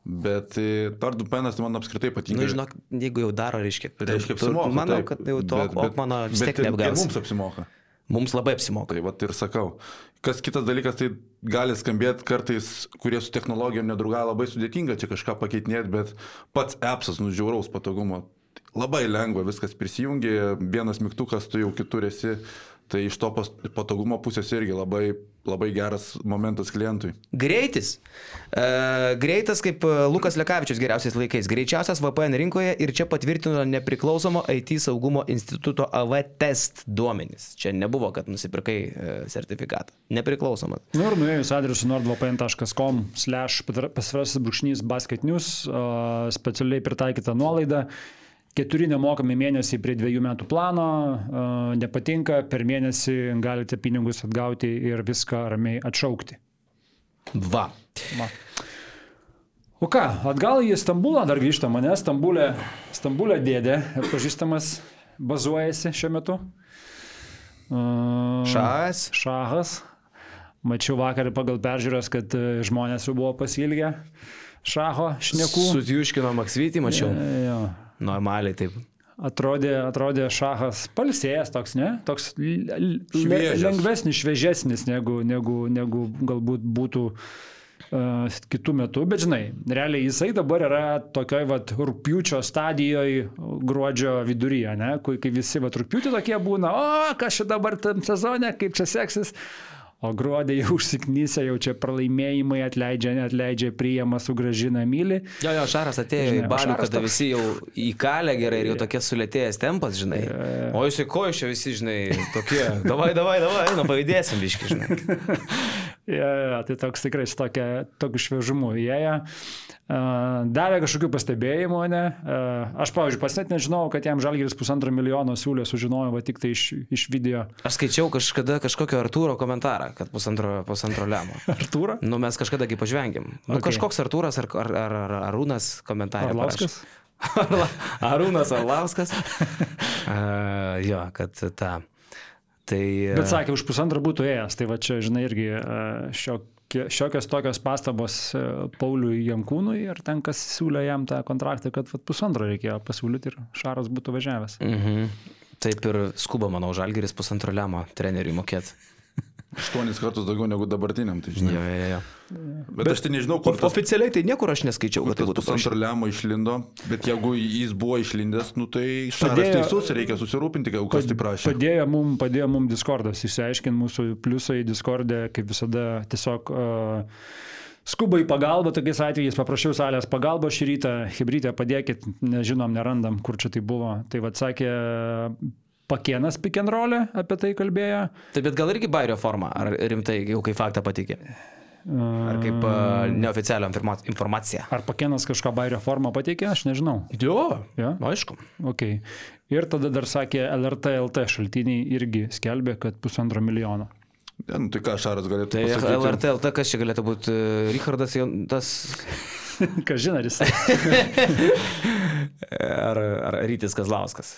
Bet Tardų penas man apskritai patinka. Na, nu, žinok, jeigu jau daro, reiškia, Tai reiškia, apsimoka. manau, taip. kad jau to, Bet- bet- mano vis tiek ir- ir neapgaus. Mums apsimoka. Mums labai apsimoka. Tai va ir sakau. Kas kitas dalykas, tai gali skambėti kartais, kurie su technologijom nedrauga labai sudėtinga čia kažką pakeitinėti, bet pats appsas nužiauraus patogumo. Labai lengva, viskas prisijungi, vienas mygtukas, tu jau kitur esi. Tai iš to patogumo pusės irgi labai, labai geras momentas klientui. Greitis. E, greitas kaip e, Lukas Lekavičius geriausiais laikais. Greičiausias VPN rinkoje ir čia patvirtino nepriklausomo IT saugumo instituto AV test duomenys. Čia nebuvo, kad nusipirkai e, sertifikatą. Nepriklausomas. Nu ir nuėjus adresu nordvpn.com slash pasvirasis brūkšnys basket news, a, specialiai pritaikyta nuolaida. Keturi nemokami mėnesiai prie dviejų metų plano, a, nepatinka, per mėnesį galite pinigus atgauti ir viską ramiai atšaukti. Va. Va. O ką, atgal į Stambulą dar grįžta mane, Stambulė, Stambulė dėdė, pažįstamas, bazuojasi šiuo metu. A, Šas. Šahas. Mačiau vakar pagal peržiūros, kad e, žmonės jau buvo pasilgę šaho šnekų. Sutjuškino Maksvitį, mačiau. E, jo. Normaliai taip. Atrodė, atrodė šahas palsėjęs toks, ne? Toks Šviežias. lengvesnis, šviežesnis negu, negu, negu galbūt būtų uh, kitų metų, bet žinai, realiai jisai dabar yra tokioj vat rūpiučio stadijoje, gruodžio viduryje, ne? Kai, kai visi vat rūpiutį tokie būna, o kas čia dabar tam sezone, kaip čia seksis. O gruodį jau užsiknysę, jau čia pralaimėjimai atleidžia, atleidžia, priima, sugražina, myli. Jo, jo, Šaras atėjo Žinai, į Šaras kada toks- visi jau įkalė gerai ir jau tokie sulėtėjęs tempas, žinai. O jūs į ko iš čia visi, žinai, tokie. *laughs* Davai, davai, davai, nu pavydėsim biški, žinai. *laughs* Ja, ja, tai toks tikrai su tokiu šviežumu įėję. Uh, davė kažkokių pastebėjimų, ne? Uh, aš, pavyzdžiui, pats net nežinau, kad jam Žalgiris pusantro milijono siūlė, sužinojau va, tik tai iš, iš video. Aš skaičiau kažkada kažkokio Artūro komentarą, kad pusantro, pusantro lemo. *laughs* Artūrą? Nu, mes kažkada kaip pažvengėm. Nu, Okay. kažkoks Artūras ar, ar, ar, ar Arūnas komentarą. Arlauskas? Arla, *laughs* Arūnas Arlauskas. uh, *laughs* jo, kad ta. Tai, e, Bet sakė, už pusantrą būtų ėjęs. Tai va čia, žinai, irgi e, šiokie, šiokios tokios pastabos e, Pauliui Jankūnui ir ten, kas siūlė jam tą kontraktą, kad va, pusantro reikėjo pasiūlyti ir Šaras būtų važiavęs. mhm. Taip ir skuba, manau, Žalgeris pusantro lemą treneriui mokėti. Aštuonis kartus daugiau negu dabartiniam, tai žinai. Jo, jo, jo. Bet aš tai nežinau, kur tas, Oficialiai tai niekur aš neskaičiau, kad tai būtų pusantro liamo išlindo, bet jeigu jis buvo išlindęs, nu tai Šaras teisus, reikia susirūpinti, kad kas tai prašė. Padėjo mum, padėjo mum Discordas, išsiaiškinti mūsų pliusai Discordė, kaip visada tiesiog uh, skuba į pagalbą tokiais atvejais, paprašiau salės pagalbą šį rytą, hybrytę padėkit, nežinom, nerandam, kur čia tai buvo. Tai vad sakė, Pakienas pick and roll apie tai kalbėjo. Taip, bet gal irgi bairio forma, ar rimtai, jau kaip faktą patikė. Ar kaip uh, neoficialią informa- informaciją. Ar Pakienas kažką bairio formą pateikė, aš nežinau. Jo, Jo? aišku. Okay. Ir tada dar sakė LRT LT šaltiniai irgi skelbė, kad pusantro milijono. Ne, nu, tai ką Šaras galėtų Tai pasakyti? LRT, LT, kas čia galėtų būti, Richardas, Jon- tas, *laughs* Ką žinai, ar jis. *laughs* ar, ar Rytis Kazlauskas.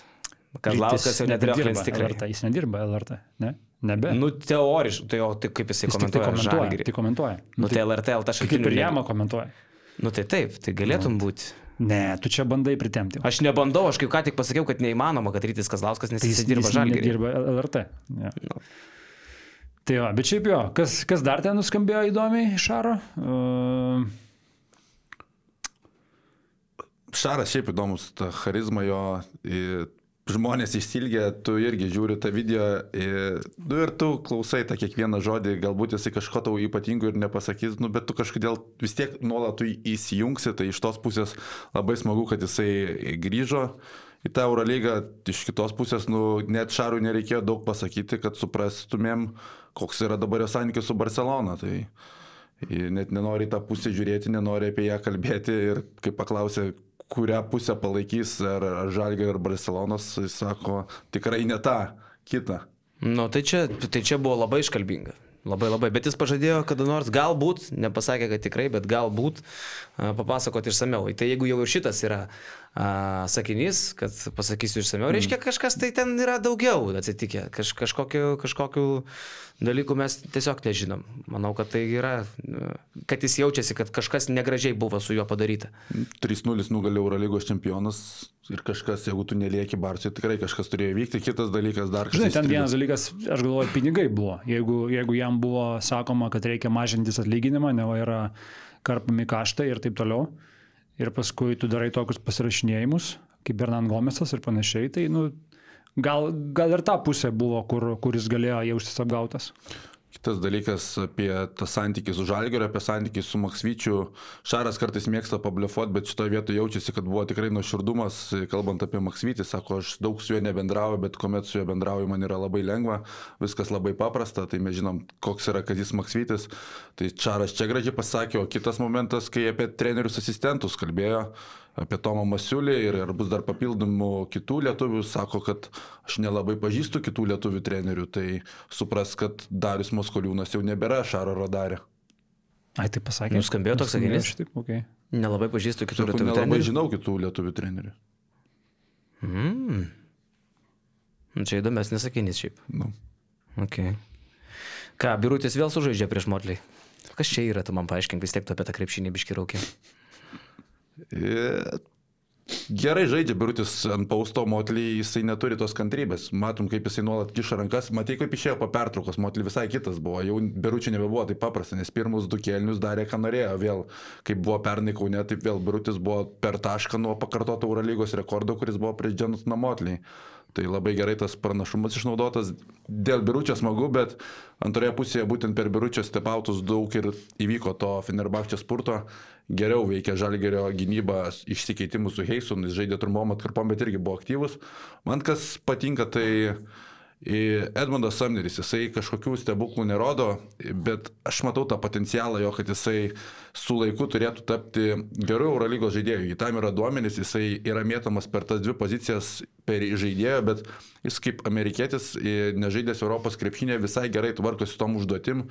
Kazlauskas jau klins tikrai. LRT, jis nedirba LRT, ne? Nebe. Nu, teoriškai, tai o tai kaip jisai jis tik tai komentuoja komentuoja. Tai komentuoja. Nu, tai LRT, LT Kaip šaltinių. ir nėra. Jama komentuoja. Nu, tai taip, tai galėtum būti. Ne, tu čia bandai pritemti. Aš nebandau, aš kaip ką tik pasakiau, kad neįmanoma, kad Rytis Kazlauskas, Tai jis dirba jis Žalgirį. Dirba LRT. Ja. Nu. Tai jo, bet šiaip jo, kas, kas dar ten nuskambėjo įdomiai iš Šaro? Uh, Šaras šiaip įdomus, ta charizma jo, i, žmonės išsilgė, tu irgi žiūri tą video i, nu, ir tu klausai tą kiekvieną žodį, galbūt jisai kažko tau ypatingo ir nepasakys, nu, bet tu kažkodėl vis tiek nuolat įsijungsi, tai iš tos pusės labai smagu, kad jisai grįžo į tą Eurolygą, iš kitos pusės, nu, net Šarui nereikėjo daug pasakyti, kad suprastumėm, koks yra dabar jo santykis su Barcelona. Tai... Ir net nenori tą pusę žiūrėti, nenori apie ją kalbėti ir kai paklausė, kurią pusę palaikys, ar, Žalgė, ar Barcelonas, jis sako, tikrai ne tą, kitą. Nu, tai čia, tai čia buvo labai iškalbinga. Labai labai. Bet jis pažadėjo, kada nors galbūt, nepasakė, kad tikrai, bet galbūt papasakoti išsameu. Tai jeigu jau šitas yra a, sakinys, kad pasakysiu išsameu, reiškia kažkas tai ten yra daugiau atsitikę. Kaž, kažkokiu, kažkokiu dalyku mes tiesiog nežinom. Manau, kad tai yra, kad jis jaučiasi, kad kažkas negražiai buvo su juo padaryta. 3-0 nugalė Eurolygos čempionas ir kažkas, jeigu tu nelieki Barsui, tikrai kažkas turėjo vykti. Kitas dalykas dar žinai, kažkas. ten vienas dalykas, aš galvoju, pinigai buvo. Jeigu, jeigu jam buvo sakoma, kad reikia mažintis atlyginimą, ne va yra karpami kaštai ir taip toliau, ir paskui tu darai tokius pasirašinėjimus, kaip Bernan Gomesas ir panašiai, tai nu, gal, gal ir ta pusė buvo, kur, kuris galėjo jaustis apgautas. Kitas dalykas apie tą santykį su Žalgeriu, apie santykį su Maksvyčiu. Šaras kartais mėgsta pabliufuoti, bet šitoje vietoje jaučiasi, kad buvo tikrai nuoširdumas, kalbant apie Maksvytį. Sako, aš daug su juo nebendrauju, bet kuomet su juo bendrauju, man yra labai lengva, viskas labai paprasta, tai mes žinom, koks yra Kazis Maksvytis. Tai Šaras čia gražiai pasakė, o kitas momentas, kai apie trenerius asistentus kalbėjo apie Tomą Masiulį ir ar bus dar papildomų kitų lietuvių, sako, kad aš nelabai pažįstu kitų lietuvių trenerių, tai supras, kad Darius Moskoliūnas jau nebėra Šaro radarė. Ai, tai pasakė. Nuskambėjo toks sakinys? šitaip, okay. Nelabai pažįstu kitų Sako, lietuvių nelabai trenerių. žinau kitų lietuvių trenerių. Mm. Nu, Čia įdomesnis sakinys šiaip. Nu. Okay. Ką, birutis vėl sužaidžia prieš Motlį? Kas čia yra, tu man paaiškink, vis tiek tu apie tą krepšinį biškiraukį. E, Gerai žaidžia Birutis ant pausto Motlį, jisai neturi tos kantrybės. Matom, kaip jisai nuolat kiša rankas. Matai, kaip išėjo po pertraukos, Motlį visai kitas buvo. Jau Biručių nebebuvo taip paprasta, nes pirmus du kelnius darė, ką norėjo. Vėl, kaip buvo pernai kaune, taip vėl Birutis buvo per tašką nuo pakartoto Eurolygos rekordo, kuris buvo prieš Dženus Namotlį. Tai labai gerai tas pranašumas išnaudotas. Dėl biručio smagu, bet antroje pusėje būtent per biručio stepautus daug ir įvyko to Fenerbakčio spurto. Geriau veikia Žalgerio gynyba išsikeitimu su Heisonu, jis žaidė trumpom atkarpom, bet irgi buvo aktyvus. Man kas patinka, tai į Edmundas Samneris, jisai kažkokių stebuklų nerodo, bet aš matau tą potencialą jo, kad jisai su laiku turėtų tapti geru Eurolygos žaidėju. Į tam yra duomenys, jisai yra mėtomas per tas dvi pozicijas per žaidėją, bet jis kaip amerikietis, i, nežaidęs Europos krepšinė, visai gerai tvarkosi tom užduotim.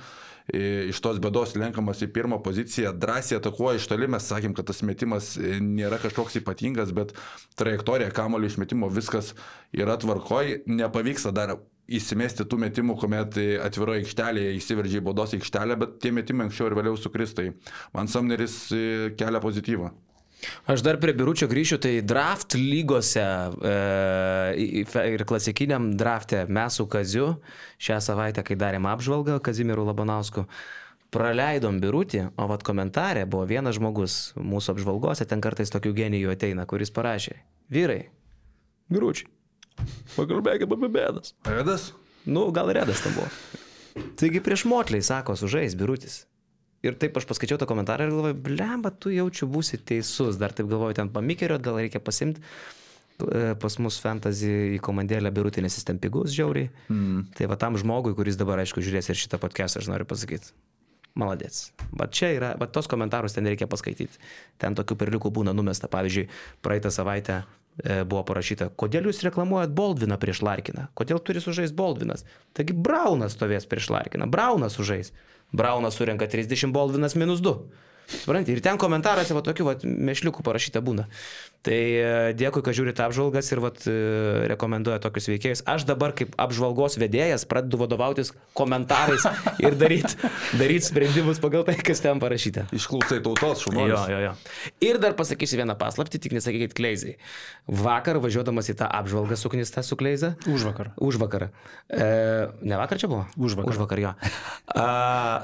I, Iš tos bėdos lenkamas į pirmą poziciją, drąsiai atakuoja iš toli, mes sakėm, kad tas metimas i, nėra kažkoks ypatingas, bet trajektorija kamulio išmetimo viskas yra tvarkoj, nepavyksta dar įsimesti tų metimų, kuomet atviroje aikštelėje įsiveržė į baudos aikštelę, bet tie metimai anksčiau ir vėliau sukristai. Man Samneris e, kelia pozityvą. Aš dar prie biuručio grįšiu, tai draft lygose e, ir klasikiniam drafte mes su Kaziu šią savaitę, kai darėm apžvalgą Kazimiru Labanausku, praleidom birutį, o vad komentarė buvo vienas žmogus mūsų apžvalgose, ten kartais tokių genijų ateina, kuris parašė, vyrai, biručiai, pakalbėkime apie bėdas. Redas? Nu, gal redas tam buvo. Taigi prieš motliai sako, sužais birutis. Ir taip aš paskaičiau tą komentarą ir galvoju, blemba, tu jaučiu būsi teisus. Dar taip galvoju, ten pamikerio, gal reikia pasimti pas mus fantasy į komandėlę birutį, nes jis ten pigus žiauriai. Mm. Tai va tam žmogui, kuris dabar, aišku, žiūrės ir šitą podcastą, aš noriu pasakyti. Maladėts. Bet čia yra, bet tos komentarus ten reikia paskaityti. Ten tokių perliukų būna numesta. Pavyzdžiui, praeitą savaitę e, buvo parašyta, kodėl jūs reklamuojat Baldviną prieš Larkiną? Kodėl turi sužais Baldvinas? Taigi Braunas stovės prieš Larkiną. Braunas sužais. Braunas surenka 30, Baldvinas minus 2. Suprantate, ir ten komentaruose va tokių va, mešliukų parašyta būna. Tai e, dėkui, kad žiūrite apžvalgas ir va, e, rekomenduoja tokius veikėjus. Aš dabar kaip apžvalgos vedėjas pradedu vadovautis komentarais *laughs* ir daryti daryt sprendimus pagal tai, kas ten parašyta. Išklausai tautos šumo. Jo, jo, jo. Ir dar pasakysiu vieną paslaptį, tik nesakykit kleizai. Vakar važiuodamas į tą apžvalgą suknistą su kleiza. Už vakar. Už vakar. E, ne vakar čia buvo? Už vakar. Už vakar jo. A,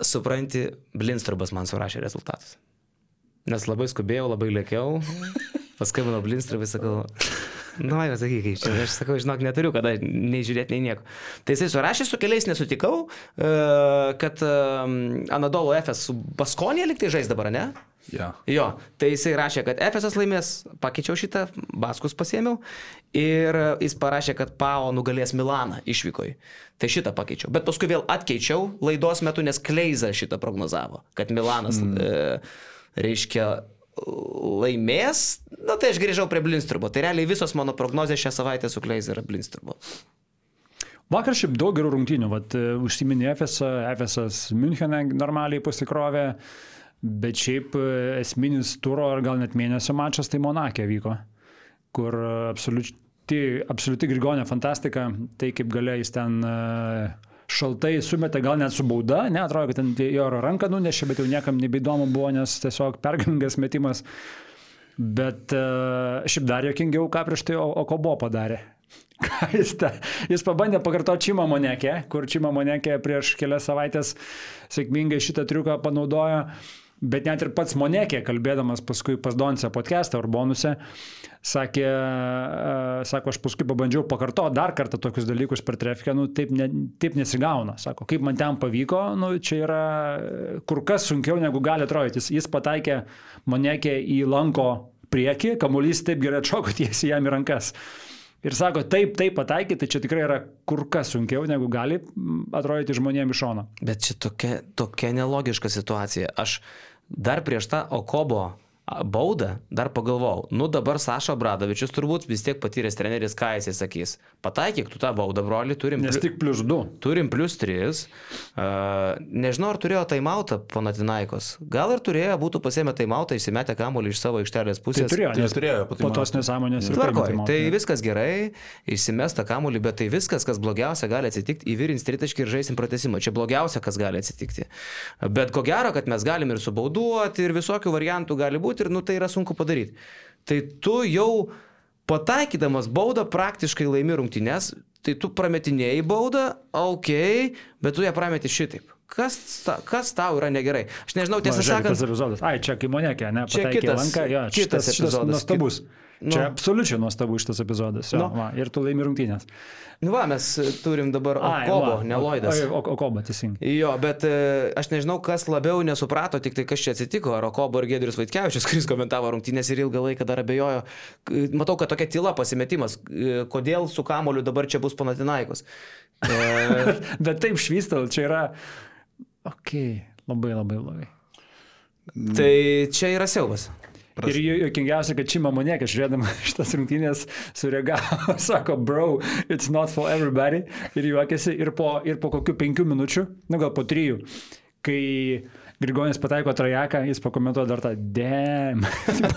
supranti, Blinstrubas man surašė rezultatus. Nes labai skubėjau, labai lėkiau. Paskambino Blinstrubui, sakau, *laughs* nu, jau sakyk, kaip čia, aš sakau, žinok, neturiu kada nei žiūrėti, nei nieko. Tai jisai surašė, su keliais nesutikau, e, kad e, Anadolo FS su Baskonė liktai žais dabar, ne? Ja. Jo, tai jisai rašė, kad FSS laimės, pakeičiau šitą, Baskus pasėmiau ir jis parašė, kad PAO nugalės Milaną išvykoj. Tai šitą pakeičiau. Bet paskui vėl atkeičiau laidos metu, nes Kleiza šitą prognozavo, kad Milanas, mm. e, reiškia, laimės, na tai aš grįžau prie Blinstrubo. Tai realiai visos mano prognozės šią savaitę su Kleiza yra Blinstrubo. Vakar šiaip daug gerų rungtynių, vat, užsiminė FS, FS Müncheną normaliai pasikrovė, bet šiaip esminis turo ar gal net mėnesio mačas tai Monakė vyko, kur absoliuti, absoliuti Grigonė fantastika, tai kaip galėjo jis ten uh, šaltai sumetė, gal net su bauda, ne, atrodo, kad ten jo ranką nunešė, bet jau niekam nebeįdomu buvo, nes tiesiog pergalingas metimas. Bet uh, šiaip dar jokingiau, ką prieš tai Okobo padarė. *laughs* jis, ta, jis pabandė pakartoti Čimą Monekė, kur Čimą Monekė prieš kelias savaitės sėkmingai šitą triuką panaudojo. Bet net ir pats Monekė, kalbėdamas paskui pas Donce podcast'ą ar bonuse, sakė, sako, aš paskui pabandžiau pakartoti dar kartą tokius dalykus per trefiką, nu taip, ne, taip nesigauna. Sako, kaip man ten pavyko, nu čia yra kur kas sunkiau negu gali atrodyti. Jis, jis pataikė Monekė į lanko priekį, kamuolys taip gerai atšoko *laughs* tiesiai jam į rankas. Ir sako, taip, taip pataikyti, tai čia tikrai yra kur kas sunkiau, negu gali atrodyti žmonėms iš šono. Bet čia tokia, tokia nelogiška situacija. Aš dar prieš tą Okobo baudą, dar pagalvojau, nu dabar Saša Bradovičius turbūt vis tiek patyręs treneris, ką jisai sakys. Pataikyk tu tą baudą, broli, turim. Nes tik plus 2. Turim plus 3. Uh, nežinau, ar turėjo taimautą Panatinaikos. Gal ir turėjo, būtų pasėmę taimautą, įsimetę kamuolį iš savo aikštelės pusės. Tai turėjo, nes turėjo po tos nesąmonės. Tvarkoj, tai viskas gerai, įsimesta kamuolį, bet tai viskas, kas blogiausia gali atsitikti, įvirins tritaškį ir žaisim pratesimą. Čia blogiausia, kas gali atsitikti. Bet ko gero, kad mes galim ir subauduoti, ir visokių variantų gali būti, ir nu tai yra sunku padaryti. Tai tu jau pataikydamas baudą praktiškai laimi rungtynės, tai tu prametinėjai baudą, ok, bet tu ją prameti šitaip. Kas, ta, kas tau yra negerai? Aš nežinau, tiesą sakant. Ai, čia kaip monekė, ne? Čia kitas, lanką, jo, kitas šitas, epizodas. nuostabus. Nu. Čia absoliučiai nuostabu šitas epizodas. Jo, Nu. va, ir tu laimi rungtynės. Nu va, mes turim dabar Okobo, ne Loidas. Okobo, teisingai. Jo, bet e, aš nežinau, kas labiau nesuprato, tik tai kas čia atsitiko, ar Okobo ir Gedrius Vaitkevičius, *laughs* kuris komentavo rungtynės ir ilgą laiką dar abejojo. Matau, kad tokia tyla pasimetimas, E, kodėl su kamoliu dabar čia bus panatinaikos. E, *laughs* Bet taip švystal, čia yra. Ok, labai labai blogai. tai čia yra siaubas. Ir jo- jokingiausia, kad Čima Monėkė, žiūrėdama *laughs* šitas rungtynės, sureagavo, *laughs* sako, bro, it's not for everybody. Ir juokėsi ir po, ir po kokių penkių minučių, nu gal po trijų, kai Grigonis pataiko trajeką, jis pakomentuoja dar tą dėm.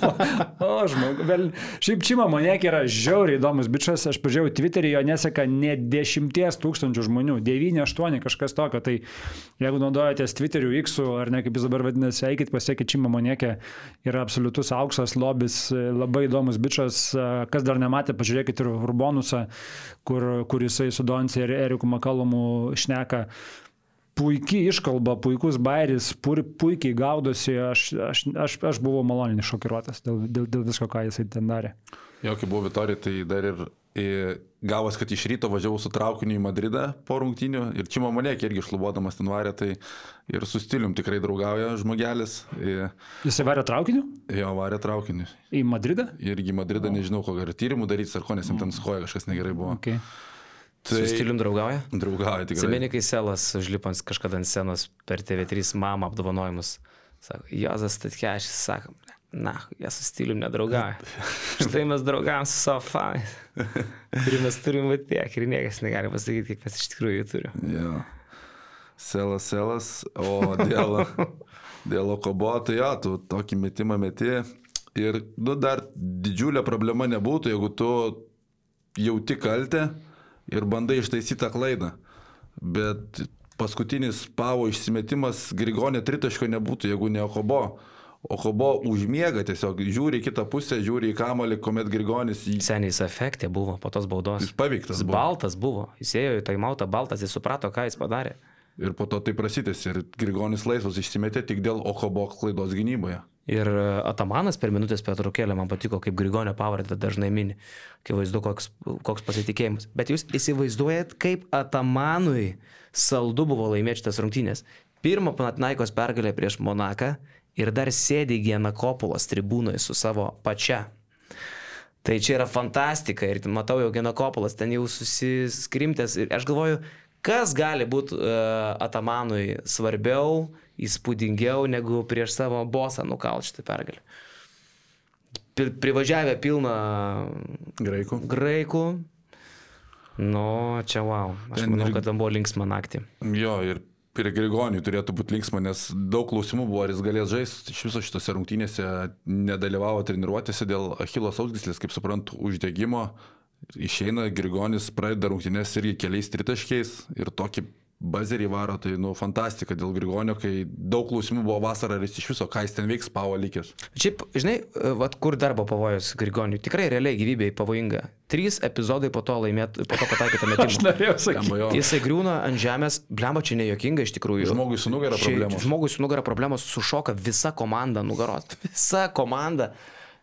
*laughs* o, žmogu, vėl. Šiaip Čima Monekė yra žiauriai įdomus bičias, aš pažiūrėjau Twitterį, jo neseka ne dešimties tūkstančių žmonių, 9-8 kažkas tokio. Tai jeigu naudojatės Twitteriu X, ar ne kaip jis dabar vadinasi, eikit pasiekit Čima Monekė, yra absoliutus auksas, lobis, labai įdomus bičias. Kas dar nematė, pažiūrėkit ir Urbonusą, kur, kur jisai su Donci ir Eriku Makalomu šneka puikiai iškalba, puikus bairis, pu, puikiai gaudosi, aš, aš, aš, aš buvau maloniai šokiruotas dėl, dėl, dėl visko, ką jisai ten darė. Jo, kai buvo Vitorija, tai dar ir, gavos, kad iš ryto važiavau su traukiniu į Madridą po rungtinių ir čia mamonėkė irgi šlubodamas ten varė, tai ir su stilium tikrai draugauja žmogelis. Jisai varė traukiniu? jo, varė traukiniu. Į Madridą? Irgi į Madridą nežinau, kokią ar tyrimų daryti, ar ko, nes jam ten skoja kažkas negerai buvo. Okay. Tai... Su stilium draugauja? Draugauja tikrai. Atsimeni, kai Selas užlipant kažkada ant scenos per TV3 mamą apdovanojimus. Sako, Jozas Tatkešis, sako, na, jie su stilium nedraugauja. *laughs* Štai mes draugavom su savo fanais. Ir mes turim va tiek, ir niekas negali pasakyti, kiek mes iš tikrųjų jų turim. Jo. Selas, selas, o dėl, *laughs* dėl Okobo, tai jo, tu tokį metimą meti. Ir, nu, dar didžiulė problema nebūtų, jeigu tu jauti kaltę ir bandai ištaisyti tą klaidą. Bet paskutinis pavo išsimetimas Grigonė tritaško nebūtų, jeigu ne Okobo. Okobo užmiega tiesiog, žiūri į kitą pusę, žiūri į kamalį, kuomet Grigonis jį... Seniai jis efektė buvo po tos baudos. Jis paveiktas Jis buvo. baltas buvo. Jis ėjo į taimautą baltas, jis suprato, ką jis padarė. Ir po to tai prasitėsi ir Grigonis laisvas išsimetė tik dėl Okobo klaidos gynyboje. Ir e, Atamanas per minutės pertraukėlę man patiko, kaip Grigonio pavardę dažnai mini. Kai vaizdu, koks, koks pasitikėjimas. Bet jūs įsivaizduojat, kaip Atamanui saldu buvo laimėti šitas rungtynės. Pirmą Panatnaikos pergalę prieš Monaką ir dar sėdi Genakopulas tribūnoje su savo pačia. Tai čia yra fantastika ir matau jau Genakopulas ten jau susiskrimtęs ir aš galvoju, kas gali būti uh, Atamanui svarbiau, įspūdingiau negu prieš savo bosą nukalt šitą pergalę. Pri, privažiavę pilną Graikų. graikų. Nu, čia wow. Aš manau, kad ten buvo linksma naktį. Jo, ir prie Grigonių turėtų būti linksma, nes daug klausimų buvo, ar jis galės žaisti iš viso šitose rungtynėse, nedalyvavo treniruotėse dėl Achilo sausgyslės, kaip suprantu, uždegimo. Išeina Grigonis, pradeda rungtynės irgi keliais tritaškiais ir tokį bazerį varo, tai, nu, fantastika dėl Grigonio, kai daug klausimų buvo vasarą, ar jis iš viso, ką jis ten veiks, pavo likęs. Šiaip, žinai, vat, kur darbo pavojus Grigoniui. Tikrai realiai gyvybei pavojinga. Trys epizodai po to laimėt, po to pataikytą *laughs* Aš metimą. norėjau sakyti. Jisai griūna ant žemės, blemba čia nejuokinga iš tikrųjų. Žmogui su nugara Čia- problemos. Žmogui su nugara problemos sušoka visa komanda nugaros. Visa komanda.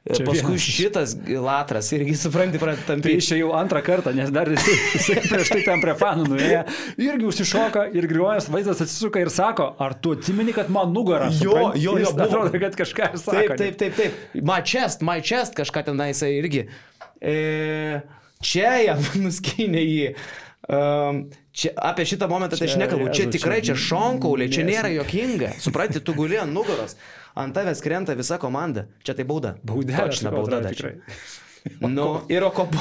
Čia Čia Paskui vienas. šitas latras irgi supranti, pradeda Tai tampyti. išėjau antrą kartą, nes dar jisai, jisai prieš tai ten prie fanų nuėjo. Irgi užsišoka ir griuojas vaizdas atsisuka ir sako, ar tu atsimeni, kad man nugarą. Jo, supranti? jo, jo, Jis buvo. Atrodo, kad kažką ir sako. Taip, taip, taip, taip. My chest, my chest kažką ten jisai irgi. E, čia jam *laughs* nuskynė jį. Um, čia, apie šitą momentą tai aš Čia, nekalbu. Čia tikrai čia čia šonkaulė, čia nėra jokinga. Supranti, tu guli ant nugaros. Ant tavęs krenta visa komanda. Čia tai bauda. Bauda. dar tikrai. čia. *laughs* Nu, ir okopo.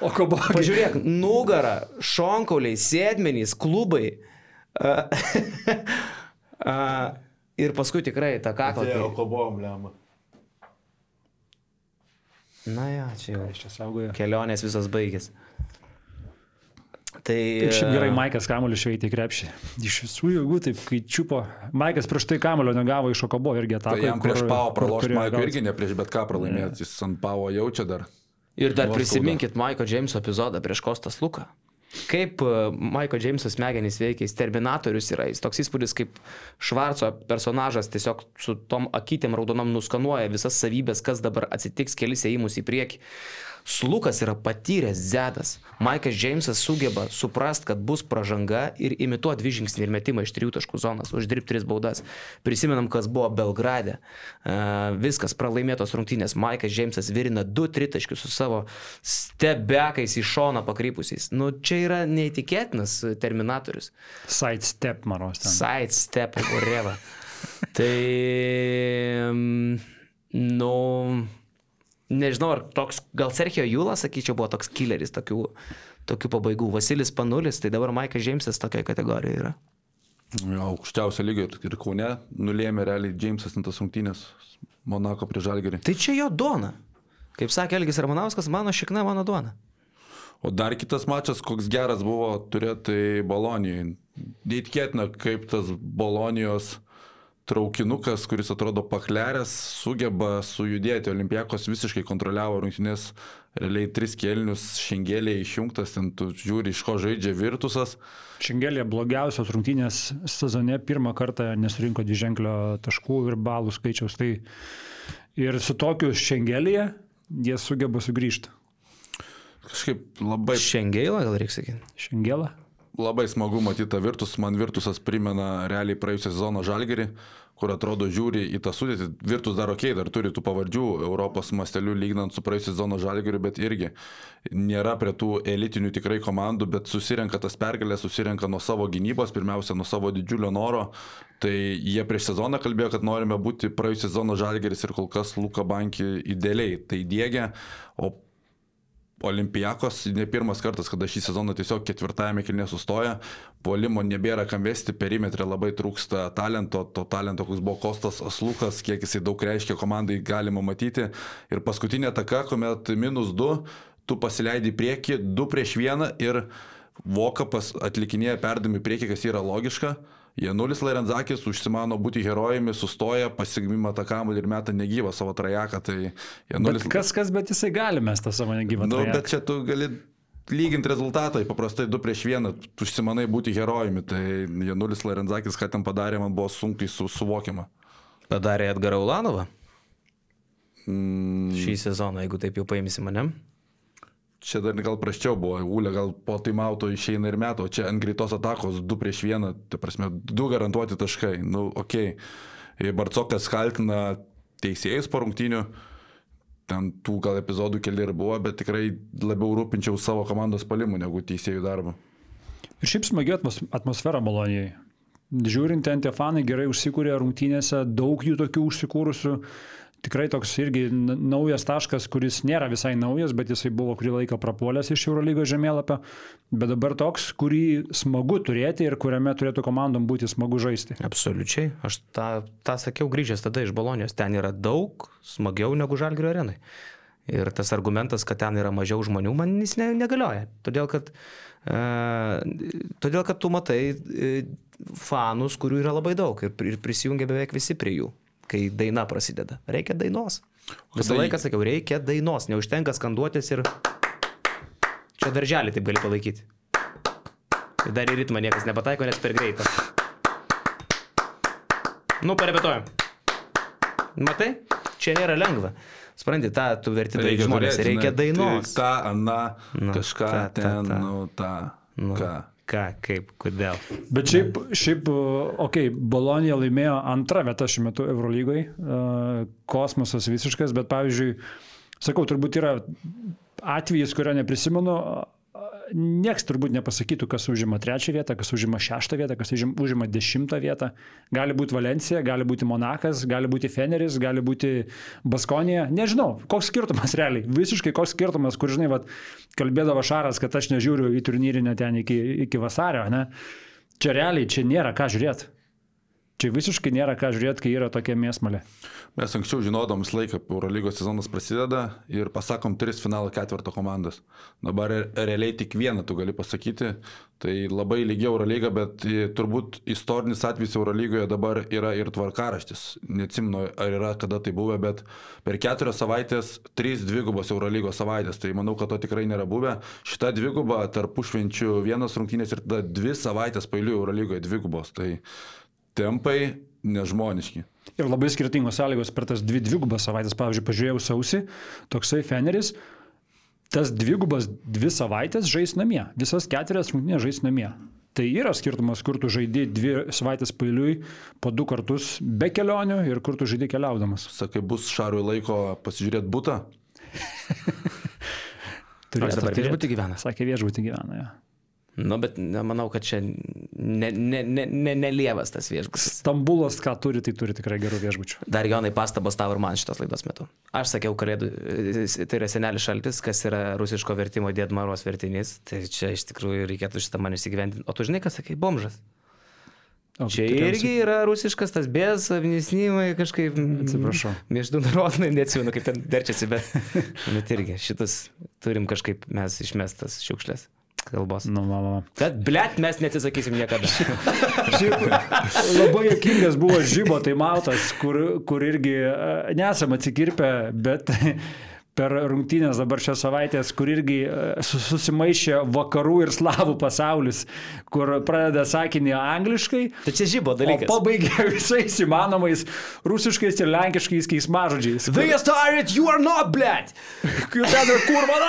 O ko buvo? Pažiūrėk, nugara, šonkauliai, sėdmenys, klubai. A, *laughs* a, ir paskui tikrai tą kaklą. tai- kobovom, lemą. Na ja, čia jau. Kelionės visos baigės. Tai... Ir šiaip gerai, Maikas kamuolį šveitė krepšį. Iš visų jėgų, taip, kai čiupo. Maikas prieš tai kamuolio negavo iš Okobo irgi Tai atako. jam prieš pavo pralošti, Maiko irgi. ne prieš bet ką pralaimėti, jis ant pavo jaučia dar. Ir dar Nuoskauda. prisiminkit Maiko Džeimso epizodą prieš Kostas Luką. Kaip e, Maiko Džeimso smegenys veikia, jis Terminatorius yra, jis toks įspūdis, kaip Švarco personažas tiesiog su tom akytėm raudonom nuskanuoja visas savybės, kas dabar atsitiks kelis ėjimus į priekį. Slukas yra patyręs zedas. Maikas Džeimsas sugeba suprast, kad bus pažanga ir imituoti dvi žingsnį ir metimą iš trijų taškų zonas, uždirbti tris baudas. Prisimenam, kas buvo Belgrade. Uh, viskas pralaimėtos rungtynės. Maikas Džeimsas virina du tritaškius su savo stebekais į šoną pakrypusiais. Nu, čia yra neįtikėtinas terminatorius. Sidestep, maros ten. Sidestep, whatever. *laughs* tai, mm, nu, nežinau, ar toks, gal Sergio Jūlas, sakyčiau, buvo toks killeris tokių, tokių pabaigų. Vasilis Panulis, tai dabar Maikas Džeimsas tokia kategorija yra. Jo, aukščiausio lygio ir, Kaune nulėmė realiai Džeimsas ant tas rungtynės Monako prie Žalgerį. Tai čia jo duona. Kaip sakė Elgis Ramanauskas, mano šikna, mano duona. O dar kitas mačas, koks geras buvo turėti Bolonijai. Neįtikėtina, kaip tas Bolonijos traukinukas, kuris atrodo pakleręs, sugeba sujudėti. Olimpijakos visiškai kontroliavo rungtynės, realiai tris kelnius, šengelė išjungtas, ten tu žiūri, iš ko žaidžia Virtusas. Šengelė blogiausios rungtynės sezone pirmą kartą nesurinko dviženklio taškų ir balų skaičiaus. Tai ir su tokiu šengelėje jie sugeba sugrįžti. Kažkaip labai Šengeilą gal reikia sakyti. Šengelą? Labai smagu matyti tą Virtus, man Virtusas primena realiai praėjusią sezono žalgerį, kur atrodo žiūri į tą sudėtį. Virtus dar ok, dar turi tų pavardžių Europos mastelių lyginant su praėjusią sezono žalgeriu, bet irgi nėra prie tų elitinių tikrai komandų, bet susirenka tas pergalės, susirenka nuo savo gynybos, pirmiausia nuo savo didžiulio noro. Tai jie prieš sezoną kalbėjo, kad norime būti praėjusią sezono žalgeris ir kol kas Luka Banki idealiai tai dėgia, o Olimpijakos ne pirmas kartas, kada šį sezoną tiesiog ketvirtajame kilnė sustoja, puolimo nebėra kam vesti, perimetrė labai trūksta talento, to talento, koks buvo Kostas Aslukas, kiek jisai daug reiškia komandai, galima matyti. Ir paskutinė taka, kuomet minus 2, tu pasileidai prieki, 2 prieš 1 ir Vokapas atlikinėja perdami prieki, kas yra logiška. Janulis Larenzakis užsimano būti herojumi, sustoja, pasigmima tą kamuolį ir meta negyvą savo trajeką. Tai Janulis... Bet kas, kas, bet jisai gali mes tą savo negyvą nu, trajeką. Bet čia tu gali lyginti rezultatą, paprastai 2 prieš 1, tu užsimanai būti herojumi. Tai Janulis Larenzakis, ką ten padarė, man buvo sunkiai su, suvokiama. Padarė Edgarą Ulanovą Mm, šį sezoną, jeigu taip jau paimsi mane. Čia dar gal praščiau buvo, Ūlė gal po taimauto išeina ir metų, o čia ant greitos atakos 2 prieš 1, tai prasme, 2 garantuoti taškai. Nu, okei. Okay. Barcokas kaltina teisėjus po rungtynių, ten tų gal epizodų keli ir buvo, bet tikrai labiau rūpinčiau savo komandos palimų negu teisėjų darbą. Ir šiaip smagi atmos- atmosfera Bolonijai. Žiūrint, ten tie fanai gerai užsikūrė rungtynėse, daug jų tokių užsikūrusių. Tikrai toks irgi naujas taškas, kuris nėra visai naujas, bet jisai buvo kurį laiką prapuolęs iš Eurolygos žemėlapio. Bet dabar toks, kurį smagu turėti ir kuriame turėtų komandom būti smagu žaisti. Absoliučiai. Aš tą, tą sakiau grįžęs tada iš Bolonijos. Ten yra daug smagiau negu Žalgirio arenai. Ir tas argumentas, kad ten yra mažiau žmonių, man jis ne, negalioja. Todėl kad, e, todėl, kad tu matai e, fanus, kurių yra labai daug ir, ir prisijungia beveik visi prie jų, kai daina prasideda. Reikia dainos. Visą jį- laiką sakiau, reikia dainos, neužtenka skanduotis ir čia darželį taip gali palaikyti. Tai dar į ritmą niekas nepataiko, nes per greitas. Nu, parepetuojam. Matai, čia nėra lengva. Supranti, tą tu verti daryti žmonės, reikia na, dainos. Tai tą, aną, Nu, kažką ta, ta, ten, ta. nu, tą. Nu, Ką. Ką, kaip, kodėl. Bet šiaip, šiaip okei, okay, Bolonija laimėjo antrą vietą šiuo metu Eurolygoje. Kosmosas visiškas, bet pavyzdžiui, sakau, turbūt yra atvejis, kurio neprisimenu. Niekas turbūt nepasakytų, kas užima trečią vietą, kas užima šeštą vietą, kas užim- užima dešimtą vietą. Gali būti Valencija, gali būti Monakas, gali būti Feneris, gali būti Baskonija. Nežinau, koks skirtumas *laughs* realiai. Visiškai koks skirtumas, kur, žinai, vat, kalbėdavo Šaras, kad aš nežiūriu į turnyrinę ten iki, iki vasario. Ne? Čia realiai, čia nėra ką žiūrėti. Čia visiškai nėra ką žiūrėti, kai yra tokia mėsmalė. Mes anksčiau žinodom visą laiką, Eurolygos sezonas prasideda ir pasakom tris finalo ketvirto komandas. Dabar re- realiai tik vieną tu gali pasakyti. Tai labai lygi Eurolyga, bet turbūt istorinis atvejis Eurolygoje dabar yra ir tvarkaraštis. Neatsimenu, ar yra kada tai buvę, bet per keturias savaitės trys dvigubos Eurolygos savaitės. Tai manau, kad to tikrai nėra buvę. Šita dviguba tarp užšvenčių vienas rungtynės ir tada dvi savaitės pailiui Eurolygoje dvigubos. Tai tempai nežmoniški. Ir labai skirtingos sąlygos per tas dvi dvigubas savaitės. Pavyzdžiui, pažiūrėjau sausį, toksai Feneris, tas dvigubas dvi savaitės žais namie. Visas keturias rungtynės žais namie. Tai yra skirtumas, kur tu žaidži dvi savaitės pailiui po du kartus be kelionių ir kur tu žaidži keliaudamas. Sakai, bus šarui laiko pasižiūrėti būtą. Aš *laughs* dabar viešbutį gyvena. Sakė, viešbutį gyvena. Ja. Nu, bet manau, kad čia nelievas ne, ne, ne, ne tas viešbutis. Stambulas, ką turi, tai turi tikrai gerų viešbučių. Dar Jonai pastabos tavo ir man šitos laidos metu. Aš sakiau, kalėdų, e, tai yra senelis šaltis, kas yra rusiško vertimo dėdmaros vertinys. Tai čia iš tikrųjų reikėtų šitą man įsigyventi. O tu žinai, kas sakai, bomžas. O, Čia tikriausiai. irgi yra rusiškas tas bės, avinesnymai kažkaip. Mm, Atsiprašau. Mėždunarodnai, neatsimenu, kaip ten derčiasi, bet, *laughs* bet irgi šitas turim kažkaip mes išmestas šiukšlės kalbos. Nu, va. Bet, blėt, mes neatsisakysim niekada. *laughs* Šiaip labai jokingas buvo žybo tai mautas, kur, kur irgi e, nesam atsikirpę, bet per rungtynės dabar šią savaitę, kur irgi e, su- susimaišė vakarų ir slavų pasaulis, kur pradeda sakinį angliškai, Tai čia žybo o dalykas. pabaigia *laughs* visais įmanomais rusiškais ir lenkiškais keismažodžiais. They started, you are not, blėt. Kaip ten ir kurva *laughs*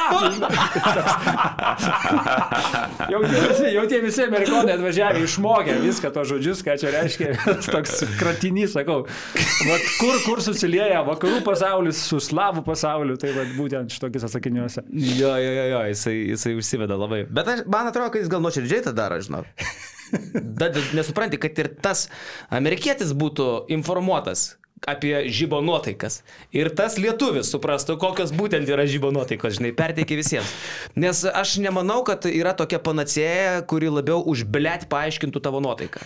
jau, tie visi, jau tie visi amerikonai atvažiavę išmokę viską to žodžius, ką čia reiškia. *laughs* Toks kratinys, sakau. Vat kur, kur susilieja vakarų pasaulis su slavų pasauliu, tai vat būtent šitokiuose sakiniuose. Jo, jo, jo, jo, jisai, jisai užsiveda labai. Bet aš, man atrodo, kad jis gal nuoširdžiai tą daro, žinau. Bet nesupranti, kad ir tas amerikietis būtų informuotas apie žybo nuotaikas. Ir tas lietuvis suprastų, kokios būtent yra žybo nuotaikos, žinai, perteikia visiems. Nes aš nemanau, kad yra tokia panacėja, kuri labiau už blėt paaiškintų tavo nuotaiką.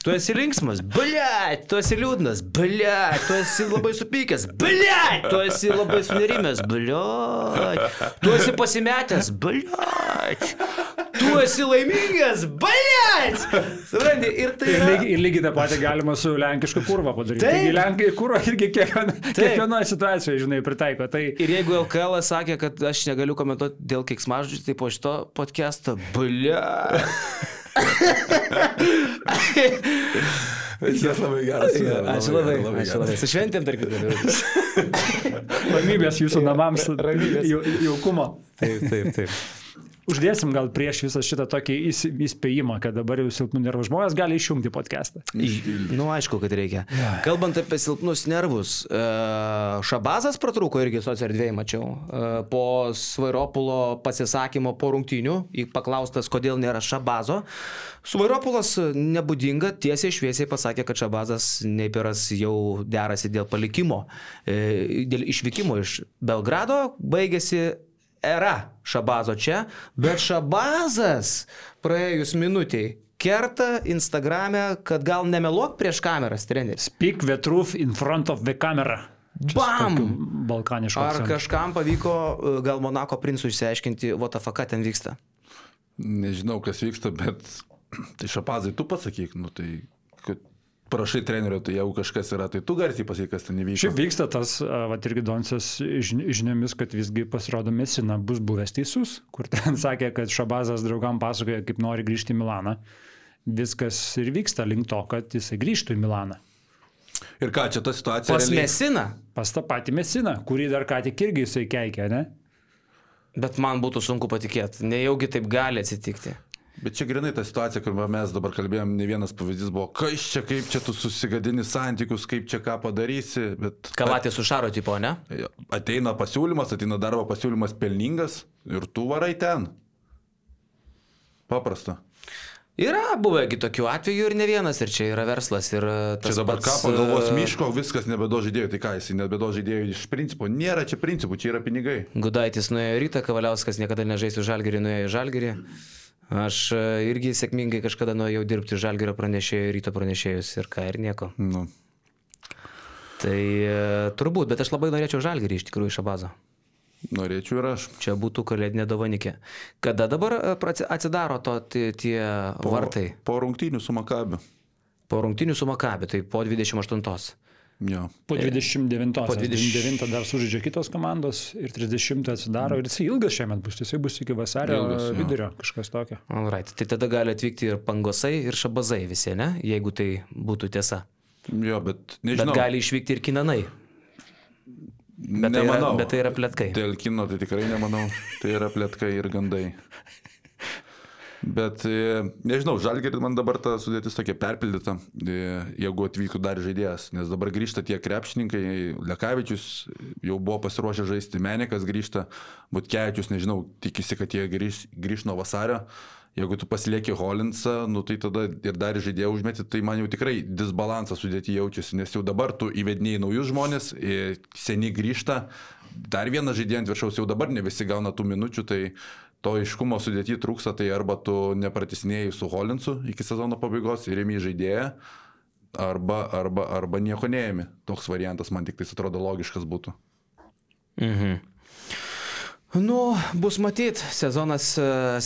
Tu esi linksmas, blėt, tu esi liūdnas, blėt, tu esi labai supykęs, blėt, tu esi labai sunerimęs, blėt, tu esi pasimetęs, blėt, tu esi laimingas, blėt. Supranti, ir tai Ir yra... lygiai, ir lygiai tą patį galima su lenkišku kurva padaryti. Taip. Taigi lenkai kurva irgi kiekviena, kiekvienoje situacijoje, žinai, pritaiko. Tai Ir jeigu LKL sakė, kad aš negaliu komentuoti dėl keiksmažodžių, tai po šito podcast'o, blia. Jis labai geras. Ačiū labai, ačiū labai. Su šventėm dar kitą. ramybės jūsų namams, jau- jaukumo. Taip, taip, taip. Uždėsim gal prieš visą šitą tokį įs- įspėjimą, kad dabar jau silpnų nervų žmonės gali išjungti podcastą. Nu, aišku, kad reikia. Kalbant apie silpnus nervus, e, Šabazas pratrūko irgi socierdvėjai, mačiau. E, Po Svairopulo pasisakymo po rungtynių, į paklaustas, kodėl nėra Šabazo. Svairopulas nebūdinga, tiesiai šviesiai pasakė, kad Šabazas Neiperas jau derasi dėl palikimo, e, dėl išvykimo iš Belgrado, baigėsi era Šabazo čia, bet Šabazas praėjus minutiai kerta Instagrame, kad gal nemeluok prieš kameras, treneris. Speak the truth in front of the camera. Bam! tokiu Balkanišku. Ar akcentu. kažkam pavyko e, gal Monako princui išsiaiškinti, what the fuck ką ten vyksta? Nežinau, kas vyksta, bet *clears throat* tai šapazai tu pasakyk, nu tai, prašai trenerio, tai jeigu kažkas yra, tai tu garsiai pasakyk, kas ten įvyko. Šiaip vyksta tas, va irgi Donsas žin- žiniomis, kad visgi pasirodo Mesina bus buvęs teisus, kur ten *laughs* sakė, kad Šabazas draugam pasakoja, kaip nori grįžti į Milaną. Viskas ir vyksta link to, kad jisai grįžtų į Milaną. Ir ką, čia ta situacija. Pas realiai- Mesina. Pas tą patį Mesiną, kurį dar ką tik irgi jisai keikė, ne? Bet man būtų sunku patikėti, nejaugi taip gali atsitikti. Bet čia grinai ta situacija, kur mes dabar kalbėjom, ne vienas pavyzdys buvo, kas čia, kaip čia tu susigadini santykius, kaip čia ką padarysi, bet... Kalatė su Šaro tipo, ne? Ateina pasiūlymas, ateina darbo pasiūlymas pelningas ir tu varai ten. Paprasta. Yra buvę tokių atvejų ir ne vienas, ir čia yra verslas. Ir e, Čia dabar ką pats, pagalvos e, Miško, viskas nebedo žaidėjų, tai ką jis nebedo žaidėjų iš principo. Nėra čia principų, čia yra pinigai. Gudaitis nuėjo rytą, Kavaliauskas niekada nežaisiu žalgerį, nuėjo į žalgerį. Aš e, irgi sėkmingai kažkada nuėjau dirbti žalgerio pranešėjų, ryto pranešėjus ir ką, ir nieko. Nu. Tai e, turbūt, bet aš labai norėčiau žalgerį iš tikrųjų iš abazo. Norėčiau ir aš. Čia būtų kalėdinė dovanikė. Kada dabar e, atsidaro to tie, Po, vartai? Po rungtynių su Makabiu. Po rungtinių su Makabi, tai po 28. Jo. Po 29, Po po 20 29 dar sužaidžia kitos komandos ir 30 atsidaro ir jisai ilgas šiemet bus, jisai bus iki vasario Ilgas, jo. vidurio, kažkas tokio. Alright. Tai tada gali atvykti ir pangosai, ir šabazai visi, ne? Jeigu tai būtų tiesa. Jo, bet Bet nežinau. gali išvykti ir kinanai. Bet tai, yra, nemanau. bet tai yra plėtkai. Dėl kino tai tikrai nemanau. Tai yra plėtkai ir gandai. Bet e, nežinau, žalgerį man dabar ta sudėtis tokia perpildyta, e, jeigu atvyktų dar žaidėjas, nes dabar grįžta tie krepšininkai, Lekavičius jau buvo pasiruošę žaisti, Menikas grįžta, Butkevičius, nežinau, tikisi, kad jie grįž, grįž nuo vasario. Jeigu tu pasilieki Holinsą, nu tai tada ir dar žaidėją užmeti, tai man jau tikrai disbalansas sudėti jaučiasi, nes jau dabar tu įvediniai naujus žmonės, e, seni grįžta, dar vieną žaidėją ant viršaus jau dabar ne visi gauna tų minučių, tai to iškumo sudėti trūksta, tai arba tu nepratisnėjai su Holinsu iki sezono pabaigos ir įmi žaidėją, arba, arba, arba nieko neėmi. Toks variantas man tik tai atrodo logiškas būtų. Mhm. Nu, bus matyt, sezonas,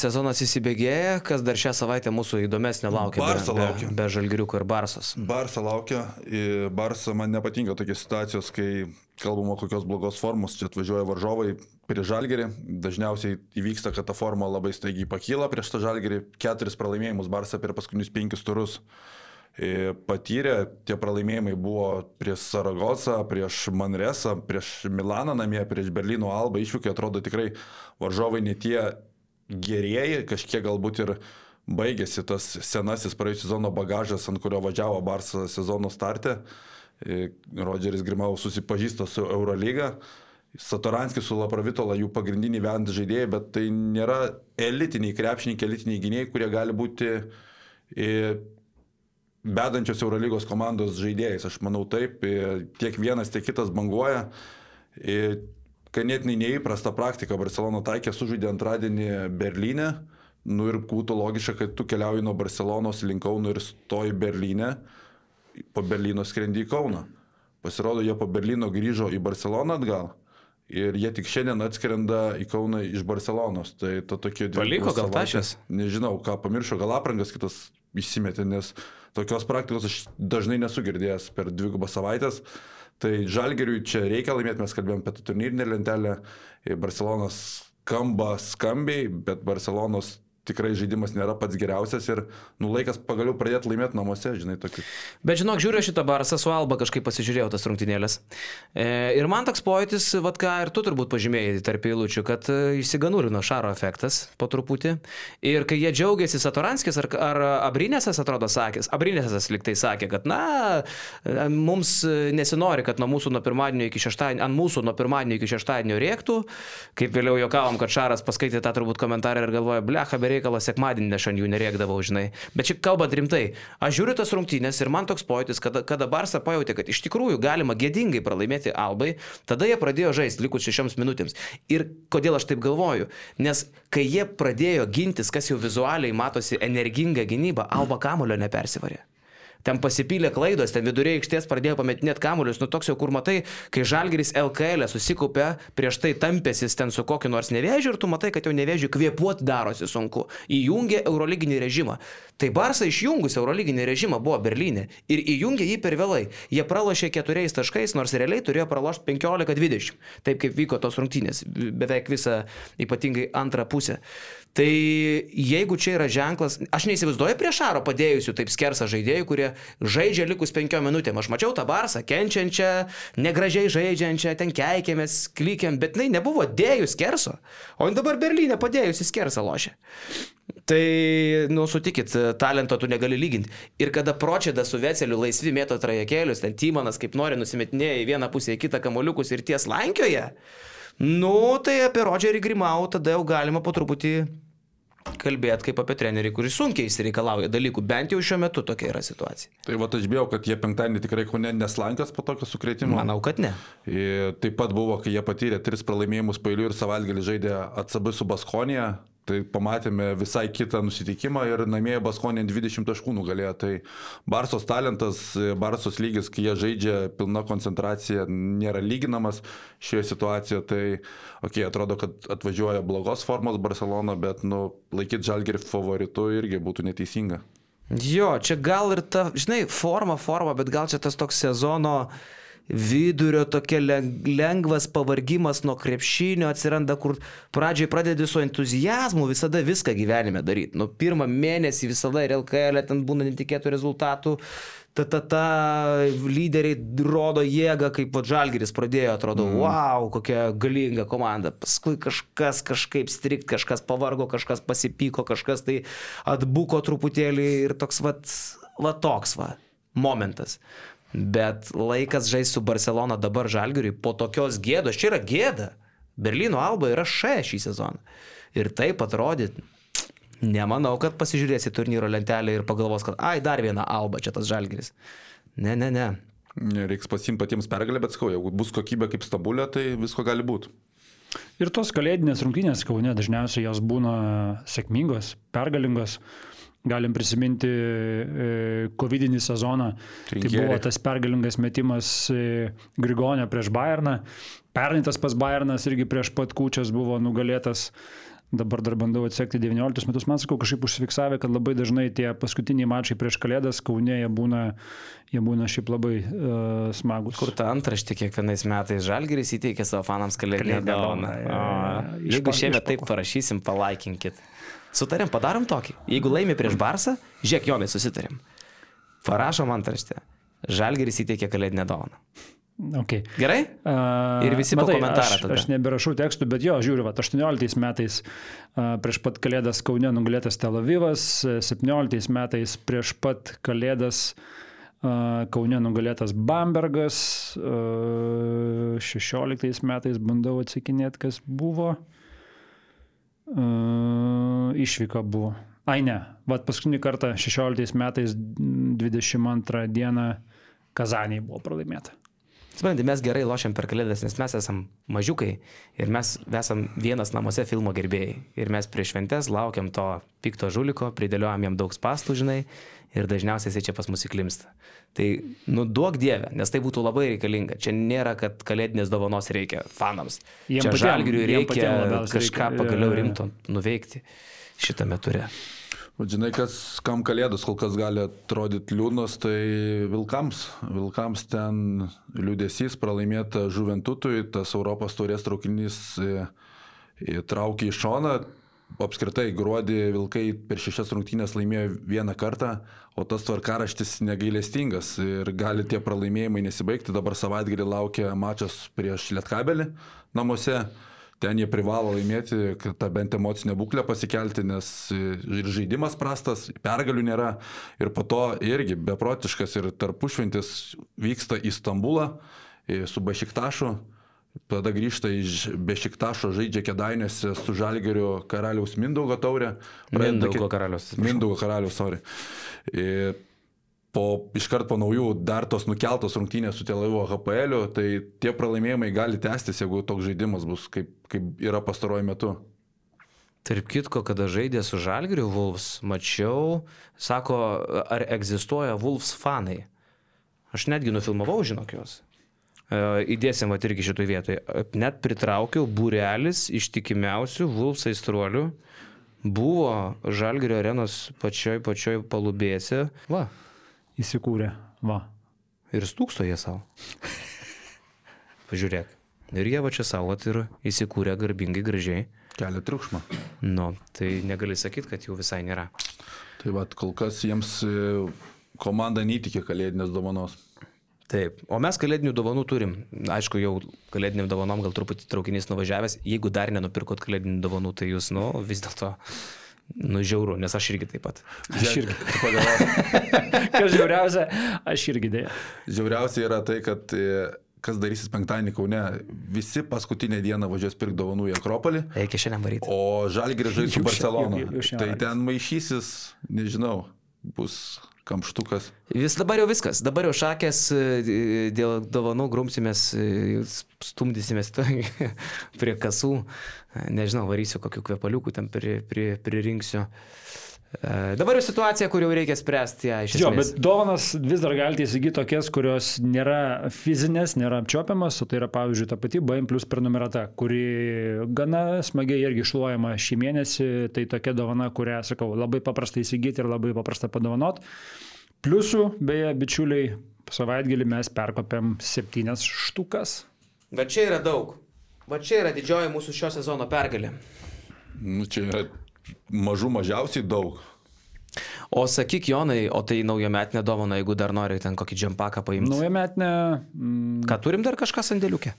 sezonas įsibėgėja, kas dar šią savaitę mūsų įdomesnė laukia. Barsa be, laukia. Be, be žalgiriuko ir Barsos. Barsa laukia, Barsa man nepatinka tokios situacijos, kai kalbama kokios blogos formos, čia atvažiuoja varžovai prieš žalgerį, dažniausiai įvyksta, kad ta forma labai staigiai pakyla prieš tą žalgerį, keturis pralaimėjimus Barsa per paskutinius penkis turus e, patyrė, tie pralaimėjimai buvo prieš Saragosą, prieš Manresą, prieš Milaną namie, prieš Berlyno Albą, iššūkiai atrodo tikrai varžovai ne tie gerieji, kažkiek galbūt ir baigėsi tas senasis praėjusią sezono bagažas, ant kurio važiavo Barsa sezono starte. E, Rodžeris Grimau susipažįsta su Eurolyga. Satoranskis su Lapravitola jų pagrindiniai vent žaidėjai, bet tai nėra elitiniai krepšininkai, elitiniai gynėjai, kurie gali būti e, bedančios Eurolygos komandos žaidėjais. Aš manau taip, e, tiek vienas, tiek kitas banguoja. Ganėtinai neįprasta praktika. Barcelona taikė sužaidė antradienį Berlyne. Nu ir būtų logiška, kad tu keliauji nuo Barcelonos link Kauno ir stoji Berlyne, po Berlyno skrendi į Kauną. Pasirodo, jie po Berlyno grįžo į Barceloną atgal. Ir jie tik šiandien atskrenda į Kauną iš Barcelonos. Tai to tokie Paliko gal tašės? Nežinau, ką pamiršo, gal aprangas kitas įsimetė, nes tokios praktikos aš dažnai nesu girdėjęs per dvigubą savaitės. Tai Žalgeriui čia reikia laimėti, mes kalbėjom apie turnyrinę lentelę. Barcelonas skamba skambiai, bet Barcelonos tikrai žaidimas nėra pats geriausias ir nu, laikas pagaliau pradėti laimėti namuose, žinai, tokį. Bet žinok, žiūriu šitą barsą su Alba, kažkaip pasižiūrėjau tas rungtynėlės. E, ir man toks pojūtis, vad ką ir tu turbūt pažymėjai tarp eilučių, kad e, išsiganūrino Šaro efektas po truputį. Ir kai jie džiaugiasi Satoranskis ar, ar Abrinėsas, atrodo, sakė, Abrinėsas liktai sakė, kad na, e, mums nesinori, kad nuo mūsų nuo pirmadienio iki šeštadienio, ant mūsų nuo pirmadienio iki šeštadienio rėktų. Kaip vėliau juokavom, kad Šaras paskaitė tą turbūt komentarą ir galvoja, blecha, be reikalo sekmadienį aš ant jų nerėkdavau, žinai. Bet šiaip kalbant rimtai, aš žiūriu tas rungtynės ir man toks pojūtis, kada, kada Barsa pajutė, kad iš tikrųjų galima gėdingai pralaimėti Albai, tada jie pradėjo žaisti likus šešioms minutėms. Ir kodėl aš taip galvoju? Nes kai jie pradėjo gintis, kas jau vizualiai matosi energinga gynyba, Alba kamulio nepersivarė. Ten pasipylė klaidos, ten viduriai aikštės pradėjo pametinėti kamuolius, nu toks jau kur matai, kai Žalgeris LKL susikaupė, prieš tai tampėsis ten su kokiu nors nevėžiu ir tu matai, kad jau nevėžiu kvėpuoti darosi sunku. Įjungė Eurolyginį režimą. Tai Barsa išjungus Eurolyginį režimą buvo Berlyne ir įjungė jį per vėlai. Jie pralošė keturiais taškais, nors realiai turėjo pralošti 15-20. Taip kaip vyko tos rungtynės, beveik visą ypatingai antrą pusę. Tai jeigu čia yra ženklas, aš neįsivaizduoju prieš Aro padėjusių taip skersą žaidėjų, kurie žaidžia likus penkiom minutėm. Aš mačiau tą barsą, kenčiančią, negražiai žaidžiančią, ten keikėmės, klykiam, bet jinai nebuvo dėjus skerso. O dabar Berlyne padėjusi skersą lošia. Tai, nu, sutikit, talento tu negali lyginti. Ir kada Pročedas su Veceliu laisvi mėto trajekėlius, ten Tymanas kaip nori nusimetinėja į vieną pusę, į kitą kamoliukus ir ties lankioje, nu, tai apie Rodžerį Grimau tada jau galima po truputį kalbėti kaip apie trenerį, kuris sunkiai įsireikalauja dalykų, bent jau šiuo metu tokia yra situacija. Tai va, aš bijau, kad jie penktadienį tikrai kaune neslankios po tokio sukretimo. Manau, kad ne. Ir taip pat buvo, kai jie patyrė tris pralaimėjimus pailių ir savaitgalį žaidė atsabai su Baskonija. Tai pamatėme visai kitą nusiteikimą ir namie Baskonė 20 taškų nugalėjo. Tai Barsos talentas, Barsos lygis, kai jie žaidžia pilna koncentracija, nėra lyginamas šioje situacijoje. Tai, okei, okay, atrodo, kad atvažiuoja blogos formos Barcelona, bet, nu, laikyti žalgerį favoritu irgi būtų neteisinga. Jo, čia gal ir ta, žinai, forma, forma, bet gal čia tas toks sezono vidurio tokia lengvas pavargimas nuo krepšinio atsiranda, kur pradžiai pradedi su entuzijazmu visada viską gyvenime daryti. Nu, pirmą mėnesį visada ir LKL ten būna netikėtų rezultatų. Ta, ta, ta lyderiai rodo jėgą, kaip Vadžalgeris pradėjo, atrodo, mm. wow, kokia galinga komanda. Paskui kažkas kažkaip strikt, kažkas pavargo, kažkas pasipyko, kažkas tai atbuko truputėlį ir toks, va, va toks, va, momentas. Bet laikas žaisti su Barcelona dabar žalgiriui po tokios gėdos. Čia yra gėda. Berlyno alba yra še šį sezoną. Ir taip atrodyt, nemanau, kad pasižiūrėsi turnyro lentelę ir pagalvos, kad ai, dar viena alba čia tas žalgiris. Ne, ne, ne. Reiks pasimti patiems pergalę, bet skau, jeigu bus kokybė kaip stabulė, tai visko gali būti. Ir tos kalėdinės rungtynės Kaune dažniausiai jos būna sėkmingos, pergalingos. Galim prisiminti e, COVID-19 sezoną. Tai Trinkeriai. buvo tas pergalingas metimas e, Grigonio prieš Bayerną. Pernai tas pas Bayernas irgi prieš pat kūčias buvo nugalėtas. Dabar dar bandau atsekti 19 metus. Man sakau, kažkaip užsifiksavę, kad labai dažnai tie paskutiniai mačai prieš Kalėdas Kaune jie būna, jie būna šiaip labai uh, smagus. Kur ta antraštė kiekvienais metais Žalgeris įteikia savo fanams kalėdinę dovaną. Jeigu šiemet taip parašysim, palaikinkit. Sutarėm, padarom tokį. Jeigu laimi prieš Barsą, žiūrėk, Jonai, susitarėm. Parašom antraštę. Žalgeris įteikia kalėdinę dovaną. Okay. Gerai? Ir visi po komentarą aš, tada. aš neberašau tekstų, bet jo, žiūriu, va, 18 metais prieš pat Kalėdas Kaune nugalėtas Tel Avivas, 17 metais prieš pat Kalėdas Kaune nugalėtas Bambergas, uh, 16 metais bandau atsakinėti, kas buvo. Uh, išvyka buvo. Ai ne, vad paskutinį kartą 16 metais 22 dieną Kazaniai buvo pralaimėta. Suprantate, mes gerai lošiam per kalėdas, nes mes esam mažiukai ir mes esam vienas namuose filmo gerbėjai. Ir mes prieš šventes laukiam to pikto žuliko, pridėliojam jam daug spastų, žinai, ir dažniausiai jisai čia pas mus įklimsta. Tai, nu, duok dievę, nes tai būtų labai reikalinga. Čia nėra, kad kalėdinės dovanos reikia fanams. Jiem patiem- žalgiriui jiem reikia labiausiai kažką reikia. pagaliau rimto nuveikti šitame ture. O žinai, kas, kam kalėdos kol kas gali atrodyti liūdnos, tai Vilkams. Vilkams ten liūdėsys pralaimėta Žuventutui, tas Europos taurės traukinys traukė į šoną. Apskritai, gruodį Vilkai per šešias rungtynės laimėjo vieną kartą, o tas tvarkaraštis negailestingas ir gali tie pralaimėjimai nesibaigti. Dabar savaitgalį laukia mačas prieš Lietkabelį namuose. Ten jie privalo laimėti, kad tą bent emocinę būklę pasikelti, nes ir žaidimas prastas, pergalių nėra. Ir po to irgi beprotiškas ir tarpušventis vyksta į Stambulą su Bešiktašu. Tada grįžta iš Bešiktašo, žaidžia Kedainėse su Žalgeriu karaliaus Mindaugo taurė. Mindaugo atsiprašau. Mindaugo karaliaus, sorry. Ir po, iškart po naujų dar tos nukeltos rungtynės su Telavivo HPL, tai tie pralaimėjimai gali tęstis, jeigu toks žaidimas bus, kaip, kaip yra pastaruoju metu. Tarp kitko, kada žaidė su Žalgiriu Wolves, mačiau, sako, ar egzistuoja Wolves fanai. Aš netgi nufilmavau, žinok juos. E, Įdėsim va irgi šitoj vietoje. Net pritraukiau būrelis ištikimiausių Wolves aistruolių. Buvo Žalgirio arenos pačioj, pačioj palubėse. Va. Įsikūrė. Va. Ir stūksto jie savo. *laughs* Pažiūrėk. Ir jie va čia savo ir įsikūrė garbingai, gražiai. Kelia triukšmą. Nu, tai negali sakyti, kad jų visai nėra. Tai vad, kol kas jiems e, komanda neįtikė kalėdinės dovanos. Taip, o mes kalėdinių dovanų turim. Aišku, jau kalėdiniam dovanom gal truputį traukinys nuvažiavęs. Jeigu dar nenupirkot kalėdinių dovanų, tai jūs, nu, vis dėlto, nu, žiauru, nes aš irgi taip pat. Aš irgi. *laughs* Kas žiauriausia, aš irgi dėja. Žiauriausia yra tai, kad e, kas darysis penktadienį Kaune, visi paskutinę dieną važiuos pirkti dovanų į Akropolį, Reikia šiandien varyti. o Žalgiris žais su Jau Barcelona. jau- jau šiandien Tai ten maišysis, nežinau, bus kamštukas. Vis dabar jau viskas, dabar jau šakės e, dėl dovanų grumsimės, e, stumdysimės *laughs* prie kasų, E, nežinau, varysiu kokiu kvepaliuku ten pri, pri, pririnksiu. E, Dabar jau situacija, kur jau reikia spręsti ją iš Jo, esmės. bet dovanas vis dar galite įsigyti tokias, kurios nėra fizinės, nėra apčiopiamas, o tai yra pavyzdžiui ta pati BM plus prenumerata, kuri gana smagiai irgi šluojama šį mėnesį. Tai tokia dovana, kurią, sakau, labai paprasta įsigyti ir labai paprasta padovanot. Pliusų, beje, bičiuliai, savaitgalį mes perkopėm septynias štukas. Bet čia yra daug. Va čia yra didžioji mūsų šio sezono pergalė. Nu, čia yra mažų mažiausiai daug. O sakyk, Jonai, o tai naujametinė dovana, jeigu dar nori ten kokį džempaką paimti. Nauja metinė. Mm, Ką turim dar kažką sandėliukė?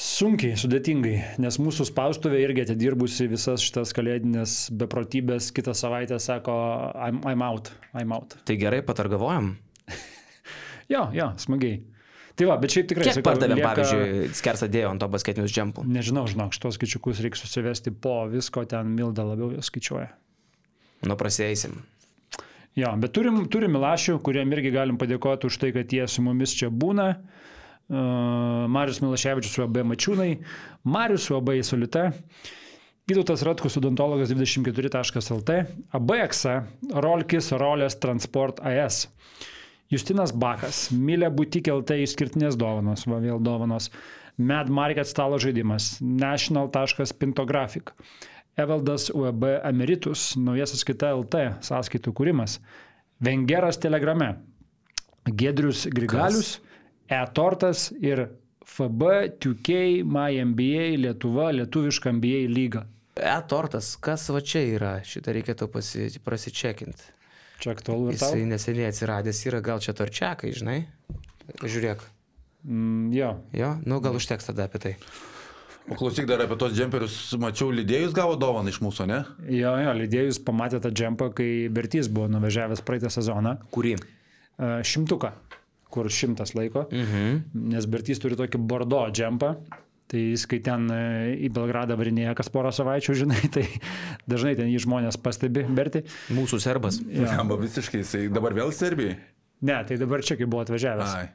Sunkiai, sudėtingai, nes mūsų spaustuvė irgi atidirbusi visas šitas kalėdinės beprotybės, kitą savaitę sako, I'm, I'm out, I'm out. Tai gerai, patargavojam. *laughs* Jo, jo, smagiai. Tai va, bet šiaip tikrai. Kiek pardavėm, lieka- pavyzdžiui, skersą dėjo ant to basketinius džempų? Nežinau, žinok, šitos skaičiukus reikia susivesti po visko, ten Milda labiau skaičiuoja. Nu, prasėisim. Jo, bet turim, turim Milašių, kuriem irgi galim padėkoti už tai, kad jie su mumis čia būna. Marius Milaševičius UAB Mačiūnai, Marius UAB Solita, Vytautas Ratkus odontologas 24.lt, ABXA, Rolkis Rolės Transport AS. Justinas Bakas, Milė Butik LT išskirtinės dovanos, va vėl dovanos, Mad Market stalo žaidimas, National.pintographic, Evaldas UAB Emeritus, naujasis kita LT sąskaitų kūrimas, Vengeras Telegrame, Gedrius Grigalius, E-Tortas ir FB, 2K, MyMBA, Lietuva, Lietuviška MBA lyga. E-tortas, kas va čia yra, šitą reikėtų pasi, prasičekinti. Čia aktualu? Jisai neseniai atsiradęs yra, gal čia torčiakai, žinai? Žiūrėk. Mm, jo. Jo, nu gal užteks tada apie tai. O klausyk dar apie tos džemperius, mačiau, lydėjus gavo dovaną iš mūsų, ne? Jo, jo, lydėjus pamatė tą džempą, kai Bertys buvo nuvažiavęs praeitą sezoną. Kurį? E, Šimtuką, kur šimtas laiko. Mhm. Nes Bertys turi tokį bordo džempą. Tai jis, kai ten e, į Belgradą varinėja kas porą savaičių, žinai, *laughs* tai dažnai ten jį žmonės pastebi, Berti. Mūsų serbas. Jamba visiškai, jisai dabar vėl Serbijai. Ne, tai dabar čia, kai buvo atvažiavęs. Ai.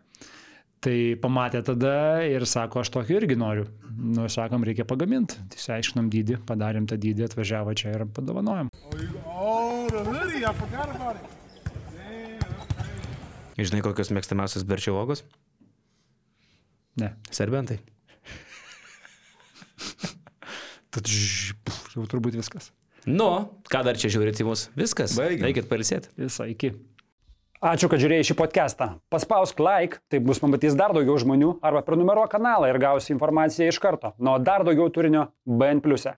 Tai pamatė tada ir sako, aš tokį irgi noriu. Nu, sakom, reikia pagaminti. Tai išsiaiškinom dydį, padarėm tą dydį, atvažiavo čia ir padovanojom. Oh, you, oh, the hoodie. I forgot about it. Žinai, kokios mėgstamiausios berčio uogos? Ne. Serbentai. *laughs* Tad jau turbūt viskas. Nu, ką dar čia žiūrėti į mus? Viskas. Baigiam. Eikit pailsėti. Visą iki. Ačiū, kad žiūrėjai šį podcastą. Paspausk like, taip bus pamatys dar daugiau žmonių, arba prenumeruok kanalą ir gausi informaciją iš karto. Nuo dar daugiau turinio BN ⁇.